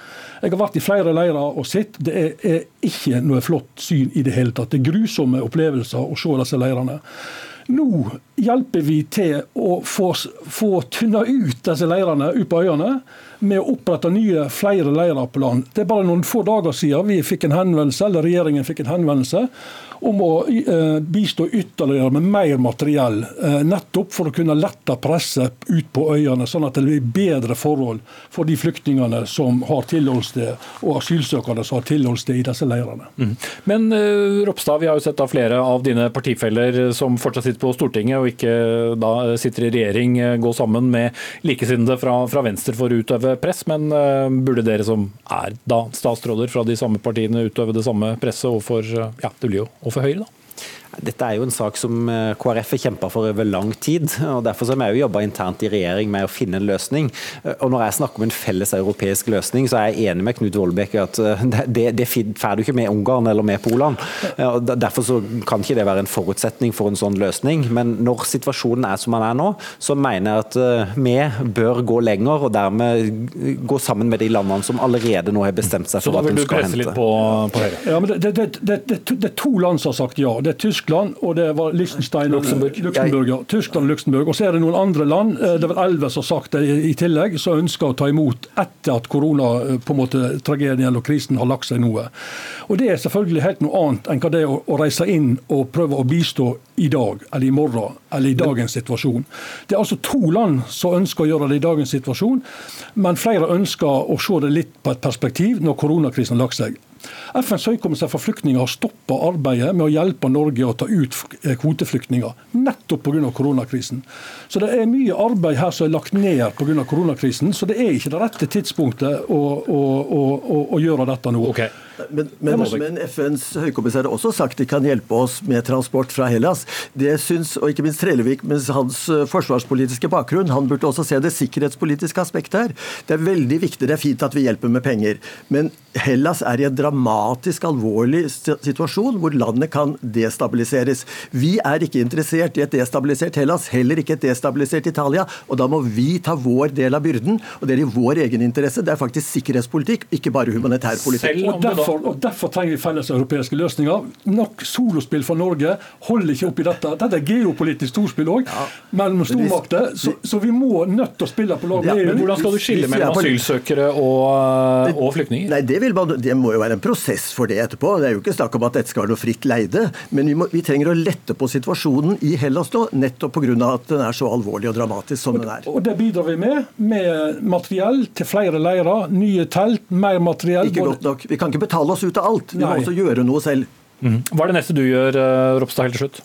Jeg har vært i flere leirer og sett. Det er, er ikke noe flott syn i det hele tatt. Det er grusomme opplevelser å se disse leirene. Nå hjelper vi til å få, få tynna ut disse leirene ut på øyene med å opprette nye, flere leirer på land. Det er bare noen få dager siden vi fikk en henvendelse, eller regjeringen fikk en henvendelse om å eh, bistå ytterligere med mer materiell. Eh, nettopp for å kunne lette presset ut på øyene, sånn at det blir bedre forhold for de flyktningene som har tilholdssted, og asylsøkerne som har tilholdssted i disse leirene. Mm. Men uh, Ropstad, vi har jo sett da flere av dine partifeller som fortsatt sitter på Stortinget og ikke da sitter i regjering, gå sammen med likesinnede fra, fra Venstre for å utøve press. Men burde dere som er da statsråder fra de samme partiene utøve det samme presset overfor ja, det blir jo og for Høyre, da? Dette er jo en sak som eh, KrF har kjempa for over lang tid. og Derfor har vi jobba internt i regjering med å finne en løsning. Eh, og Når jeg snakker om en felles europeisk løsning, så er jeg enig med Knut Vollbekk i at eh, det, det får du ikke med Ungarn eller med Polen. og Derfor så kan ikke det være en forutsetning for en sånn løsning. Men når situasjonen er som den er nå, så mener jeg at vi bør gå lenger og dermed gå sammen med de landene som allerede nå har bestemt seg for at de skal hente. Så da vil du presse litt på, på Høyre? Ja, men det, det, det, det, er to land som har sagt ja. Det er Tyskland Tyskland, og det var Liechtenstein og Luxemburg, Ja. Tyskland og Luxembourg. Og så er det noen andre land, eh, det er vel elleve som har sagt det i tillegg, som ønsker å ta imot etter at korona, eh, på en måte, tragedien og krisen har lagt seg noe. Og Det er selvfølgelig helt noe annet enn hva det er å reise inn og prøve å bistå i dag eller i morgen eller i dagens situasjon. Det er altså to land som ønsker å gjøre det i dagens situasjon, men flere ønsker å se det litt på et perspektiv når koronakrisen har lagt seg. FNs høykommissær for flyktninger har stoppa arbeidet med å hjelpe Norge å ta ut eh, kvoteflyktninger, nettopp pga. koronakrisen. Så det er mye arbeid her som er lagt ned pga. koronakrisen, så det er ikke det rette tidspunktet å, å, å, å gjøre dette nå. Okay. Men, men, men, FNs høykommissær har også sagt de kan hjelpe oss med transport fra Hellas. Det syns, og ikke minst Trellevik med hans eh, forsvarspolitiske bakgrunn, han burde også se det sikkerhetspolitiske aspektet her. Det er veldig viktig, det er fint at vi hjelper med penger, men Hellas er i en dramatisk alvorlig situasjon hvor landet kan destabiliseres. Vi er ikke interessert i et destabilisert Hellas, heller ikke et destabilisert Italia. og Da må vi ta vår del av byrden. og Det er i vår egen interesse. Det er faktisk sikkerhetspolitikk, ikke bare humanitær politikk. Og derfor, og derfor trenger vi felles europeiske løsninger. Nok solospill fra Norge holder ikke opp i dette. Dette er geopolitisk storspill òg, ja. mellom stormakter. Så, så, vi må nødt til å spille på lag med EU. Hvordan skal du skille mellom asylsøkere og, og flyktninger? Nei, det, man, det, må jo være en prosess for det etterpå. Det er jo ikke snakk om at dette skal være noe fritt leide. Men vi, må, vi trenger å lette på situasjonen i Hellas nå, nettopp pga. at den er så alvorlig og dramatisk som og, den er. Og Det bidrar vi med, med materiell til flere leirer, nye telt, mer materiell. Ikke godt nok. Vi kan ikke betale oss ut av alt. Vi Nei. må også gjøre noe selv. Mm. Hva er det neste du gjør, eh, Ropstad, helt til slutt?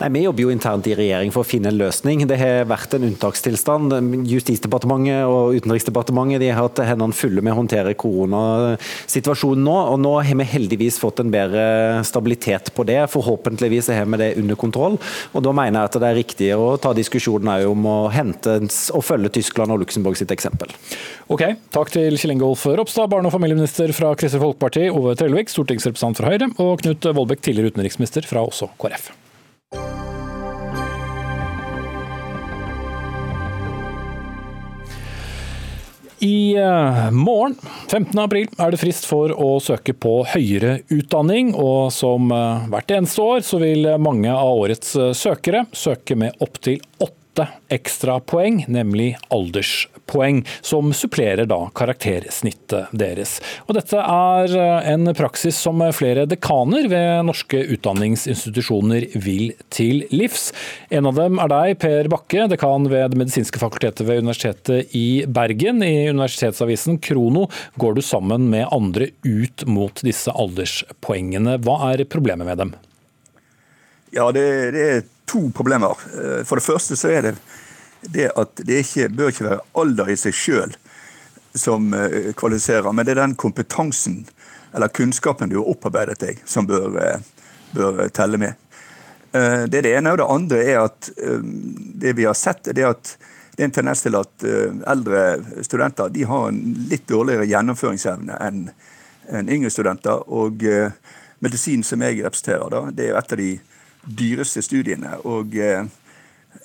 Nei, Vi jobber jo internt i regjering for å finne en løsning. Det har vært en unntakstilstand. Justisdepartementet og Utenriksdepartementet de har hatt hendene fulle med å håndtere koronasituasjonen nå. og Nå har vi heldigvis fått en bedre stabilitet på det. Forhåpentligvis har vi det under kontroll. og Da mener jeg at det er riktig å ta diskusjonen om å hente og følge Tyskland og Luxembourg sitt eksempel. Ok, Takk til Kjell Ingolf Ropstad, barne- og familieminister fra Kristelig Folkeparti, Ove Trellevik, stortingsrepresentant fra Høyre, og Knut Vollbekk, tidligere utenriksminister fra også KrF. I eh, morgen, 15. april, er det frist for å søke på høyere utdanning. Og som eh, hvert eneste år, så vil mange av årets eh, søkere søke med opptil åtte åtte ekstrapoeng, nemlig alderspoeng, som supplerer da karaktersnittet deres. Og dette er eh, en praksis som flere dekaner ved norske utdanningsinstitusjoner vil til livs. En av dem er deg, Per Bakke, dekan ved Det medisinske fakultetet ved Universitetet i Bergen. I universitetsavisen Krono går du sammen med andre ut mot disse alderspoengene. Hva er problemet med dem? Ja, det, det er to problemer. Eh, for det første så er det det at det ikke, bør ikke være alder i seg sjøl som eh, kvalifiserer, men det er den kompetansen eller kunnskapen du har opparbeidet deg, som bør, eh, bør telle med. Det er det ene. Og det andre er at det vi har sett, er at det er en tendens til at eldre studenter de har en litt dårligere gjennomføringsevne enn yngre studenter. Og medisin som jeg representerer, da, det er et av de dyreste studiene. og eh,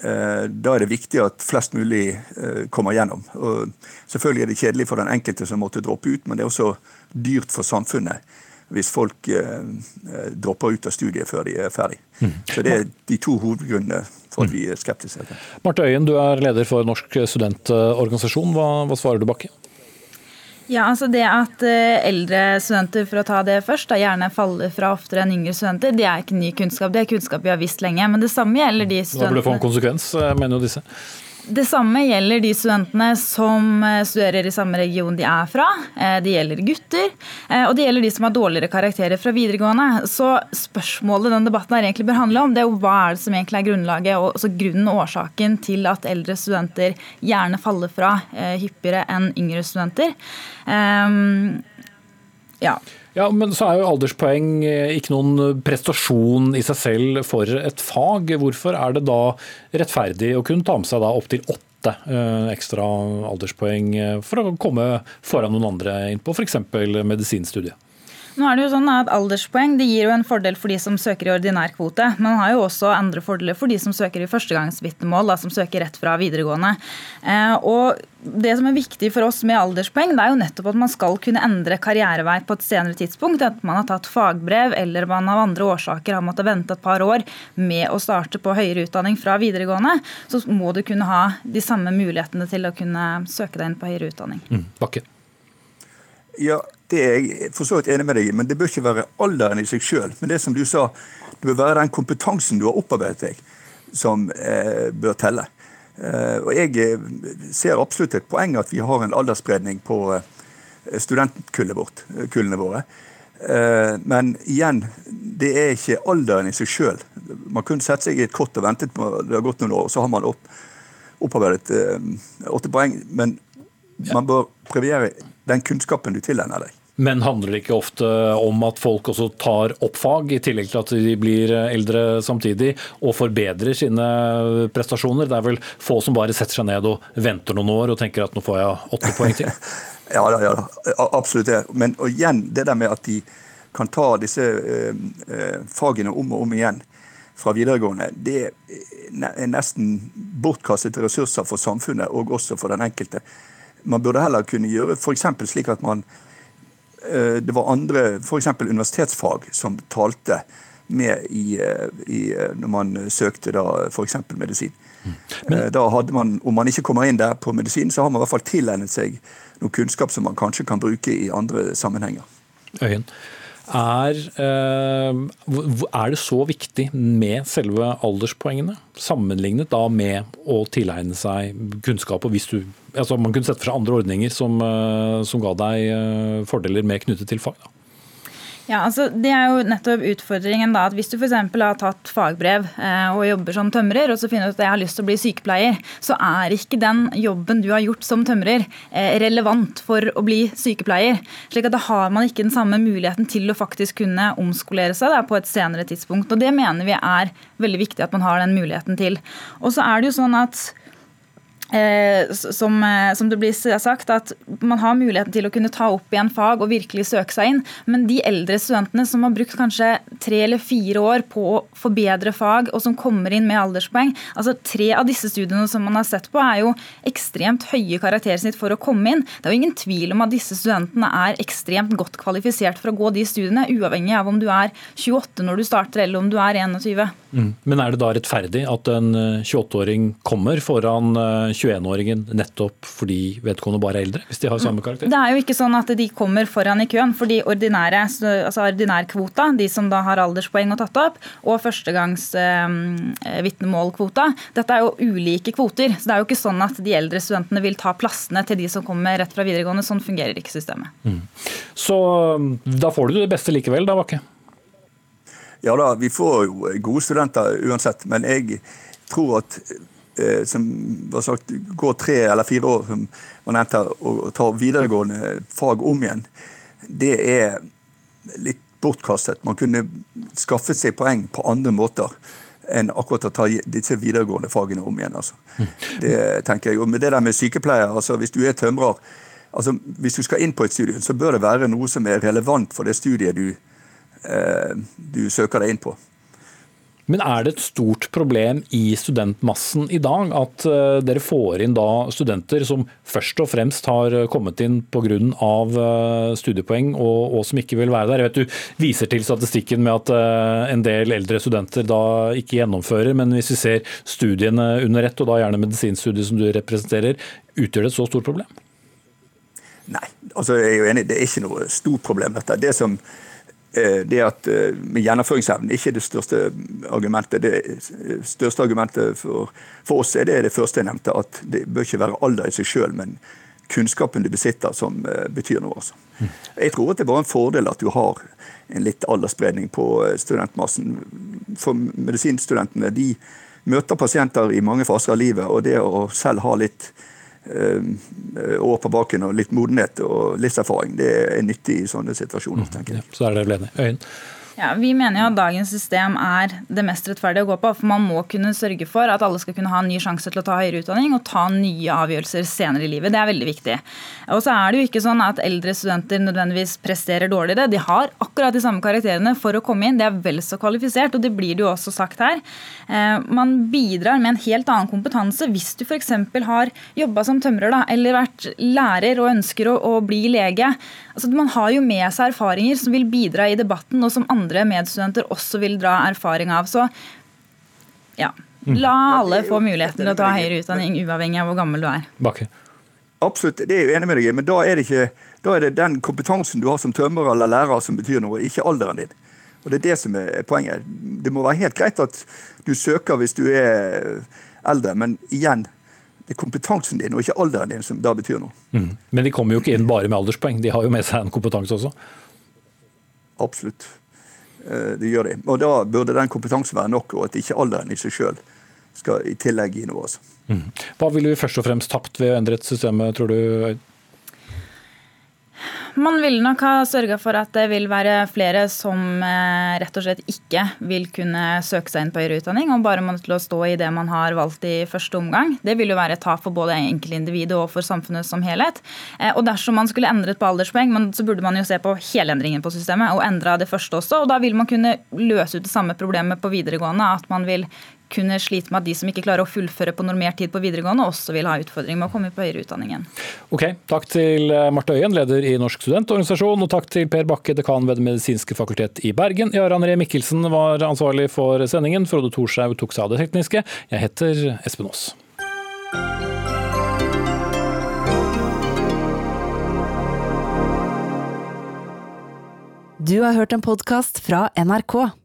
eh, da er det viktig at flest mulig eh, kommer gjennom. Og selvfølgelig er det kjedelig for den enkelte som måtte droppe ut, men det er også dyrt for samfunnet hvis folk dropper ut av studiet før de er ferdig. Mm. Så Det er de to hovedgrunnene for at vi er skeptiske. Marte Øyen, du er leder for Norsk studentorganisasjon. Hva, hva svarer du, Bakke? Ja, altså Det at eh, eldre studenter for å ta det først, da gjerne faller fra oftere enn yngre studenter, det er ikke ny kunnskap. Det er kunnskap vi har visst lenge. Men det samme gjelder de studentene Da burde det få en konsekvens, eh, mener jo disse. Det samme gjelder de studentene som eh, studerer i samme region de er fra. Eh, det gjelder gutter, eh, og det gjelder de som har dårligere karakterer fra videregående. Så spørsmålet den debatten her egentlig bør handle om, det er jo hva er det som egentlig er grunnlaget og altså grunnen og årsaken til at eldre studenter gjerne faller fra hyppigere enn yngre studenter. Um, ja. Ja, Men så er jo alderspoeng eh, ikke noen prestasjon i seg selv for et fag. Hvorfor er det da rettferdig å kunne ta med seg opptil åtte eh, ekstra alderspoeng eh, for å komme foran noen andre inn på f.eks. medisinstudiet? Nå er det jo sånn at Alderspoeng det gir jo en fordel for de som søker i ordinær kvote. Men man har jo også andre fordeler for de som søker i førstegangsvitnemål, som søker rett fra videregående. Eh, og det som er viktig for oss med alderspoeng, det er jo nettopp at man skal kunne endre karrierevei på et senere tidspunkt. At man har tatt fagbrev eller man av andre årsaker har måttet vente et par år med å starte på høyere utdanning fra videregående, så må du kunne ha de samme mulighetene til å kunne søke deg inn på høyere utdanning. Mm. Ja, det er jeg for så vidt enig med deg i, men det bør ikke være alderen i seg sjøl. Men det som du sa, det bør være den kompetansen du har opparbeidet deg, som eh, bør telle. Eh, og Jeg eh, ser absolutt et poeng at vi har en aldersspredning på eh, studentkullene våre. Eh, men igjen, det er ikke alderen i seg sjøl. Man kunne sette seg i et kott og ventet på det har gått noen år, og så har man opp, opparbeidet eh, åtte poeng. Men man bør premiere den kunnskapen du tilegner deg. Men handler det ikke ofte om at folk også tar opp fag, i tillegg til at de blir eldre samtidig, og forbedrer sine prestasjoner? Det er vel få som bare setter seg ned og venter noen år og tenker at nå får jeg åtte poeng til? ja da, ja da, absolutt det. Men igjen, det der med at de kan ta disse eh, eh fagene om og om igjen fra videregående, det er nesten bortkastede ressurser for samfunnet og også for den enkelte. Man burde heller kunne gjøre f.eks. slik at man Eh, det var andre, f.eks. universitetsfag, som talte med i, eh, i, eh, når man søkte da f.eks. medisin. Mm. Men, da hadde man, Om man ikke kommer inn der på medisin, så har man i hvert fall tilegnet seg noe kunnskap som man kanskje kan bruke i andre sammenhenger. Øyen. Er, er, det så viktig med selve alderspoengene, sammenlignet da med å tilegne seg kunnskap? og hvis du altså Man kunne sett for seg andre ordninger som, eh, som ga deg eh, fordeler mer knyttet til fag? da. Ja, altså Det er jo nettopp utfordringen da, at hvis du f.eks. har tatt fagbrev eh, og jobber som tømrer, og så finner du at jeg har lyst til å bli sykepleier, så er ikke den jobben du har gjort som tømrer eh, relevant for å bli sykepleier. slik at Da har man ikke den samme muligheten til å faktisk kunne omskolere seg da, på et senere tidspunkt. og Det mener vi er veldig viktig at man har den muligheten til. Og så er det jo sånn at Eh, som, eh, som, det blir sagt, at man har muligheten til å kunne ta opp igjen fag og virkelig søke seg inn. Men de eldre studentene som har brukt kanskje tre eller fire år på å forbedre fag, og som kommer inn med alderspoeng altså Tre av disse studiene som man har sett på, er jo ekstremt høye karaktersnitt for å komme inn. Det er jo ingen tvil om at disse studentene er ekstremt godt kvalifisert for å gå de studiene, uavhengig av om du er 28 når du starter, eller om du er 21. Mm. Men er det da rettferdig at en 28-åring eh, kommer foran 21-åringen nettopp fordi vedkommende bare er eldre, hvis de har samme karakter? Det er jo ikke sånn at de kommer foran i køen, For de ordinære, altså ordinærkvota, de som da har alderspoeng og tatt opp, og førstegangsvitnemålkvota, eh, dette er jo ulike kvoter. Så det er jo ikke sånn at de eldre studentene vil ta plassene til de som kommer rett fra videregående. Sånn fungerer ikke systemet. Mm. Så da får du det beste likevel, da, Bakke? Ja da, vi får jo gode studenter uansett, men jeg tror at som var sagt, går tre eller fire år, som man nevnte, og tar videregående fag om igjen, det er litt bortkastet. Man kunne skaffet seg poeng på andre måter enn akkurat å ta disse videregående fagene om igjen. Altså. Det tenker jeg. Og med det der med sykepleier, altså hvis du er tømrer, altså hvis du skal inn på et studium, så bør det være noe som er relevant for det studiet du, eh, du søker deg inn på. Men er det et stort problem i studentmassen i dag at uh, dere får inn da studenter som først og fremst har kommet inn pga. Uh, studiepoeng og, og, som ikke vil være der? Jeg vet Du viser til statistikken med at uh, en del eldre studenter da ikke gjennomfører, men hvis vi ser studiene under ett, og da gjerne medisinstudiet som du representerer, utgjør det et så stort problem? Nei, altså jeg er jo enig, det er ikke noe stort problem. dette. Det som Eh, det at eh, med gjennomføringsevnen ikke er det største argumentet. Det største argumentet for, for, oss er det det første jeg nevnte, at det bør ikke være alder i seg sjøl, men kunnskapen du besitter som eh, betyr noe. Altså. Jeg tror at det bare en fordel at du har en litt aldersspredning på studentmassen. For medisinstudentene de møter pasienter i mange faser av livet, og det å selv ha litt Eh, år på baken og litt modenhet og litt erfaring. Det er nyttig i sånne situasjoner. tenker jeg. Ja, så er det vel enig. Øyen. Ja, Vi mener jo at dagens system er det mest rettferdige å gå på. For man må kunne sørge for at alle skal kunne ha en ny sjanse til å ta høyere utdanning og ta nye avgjørelser senere i livet. Det er veldig viktig. Og så er det jo ikke sånn at eldre studenter nødvendigvis presterer dårligere. De har akkurat de samme karakterene for å komme inn. Det er vel så kvalifisert, og det blir det jo også sagt her. Eh, man bidrar med en helt annen kompetanse hvis du f.eks. har jobba som tømrer da, eller vært lærer og ønsker å, å bli lege. Altså, man har jo med seg erfaringer som vil bidra i debatten, og som andre medstudenter også vil dra erfaring av. Så ja, mm. la alle få muligheten til å ta høyere utdanning, uavhengig av hvor gammel du er. Bakke. Absolutt, det er jeg enig med deg i, men da er, det ikke, da er det den kompetansen du har som tømrer eller lærer som betyr noe, ikke alderen din. Og Det er det som er poenget. Det må være helt greit at du søker hvis du er eldre, men igjen, det er kompetansen din og ikke alderen din som da betyr noe. Mm. Men de kommer jo ikke inn bare med alderspoeng, de har jo med seg en kompetanse også? Absolutt, det gjør de. Og da burde den kompetansen være nok, og at ikke alderen i seg sjøl skal i tillegg gi noe. Altså. Mm. Hva ville vi først og fremst tapt ved å endre et system, tror du? Man ville nok ha sørga for at det vil være flere som eh, rett og slett ikke vil kunne søke seg inn på høyere utdanning, og bare må til å stå i det man har valgt i første omgang. Det vil jo være et tap for både enkeltindividet og for samfunnet som helhet. Eh, og dersom man skulle endret på alderspoeng, så burde man jo se på hele endringen på systemet, og endra det første også. Og da vil man kunne løse ut det samme problemet på videregående, at man vil kunne slite med at de som ikke klarer å fullføre på normert tid på videregående, også vil ha utfordringer med å komme på høyere utdanning igjen. Ok, Takk til eh, Marte Øyen, leder i Norsk studentorganisasjon, og takk til Per Bakke, dekan ved Det medisinske fakultet i Bergen. Jarand Ree Mikkelsen var ansvarlig for sendingen. Frode Thorshaug tok seg av det tekniske. Jeg heter Espen Aas. Du har hørt en podkast fra NRK.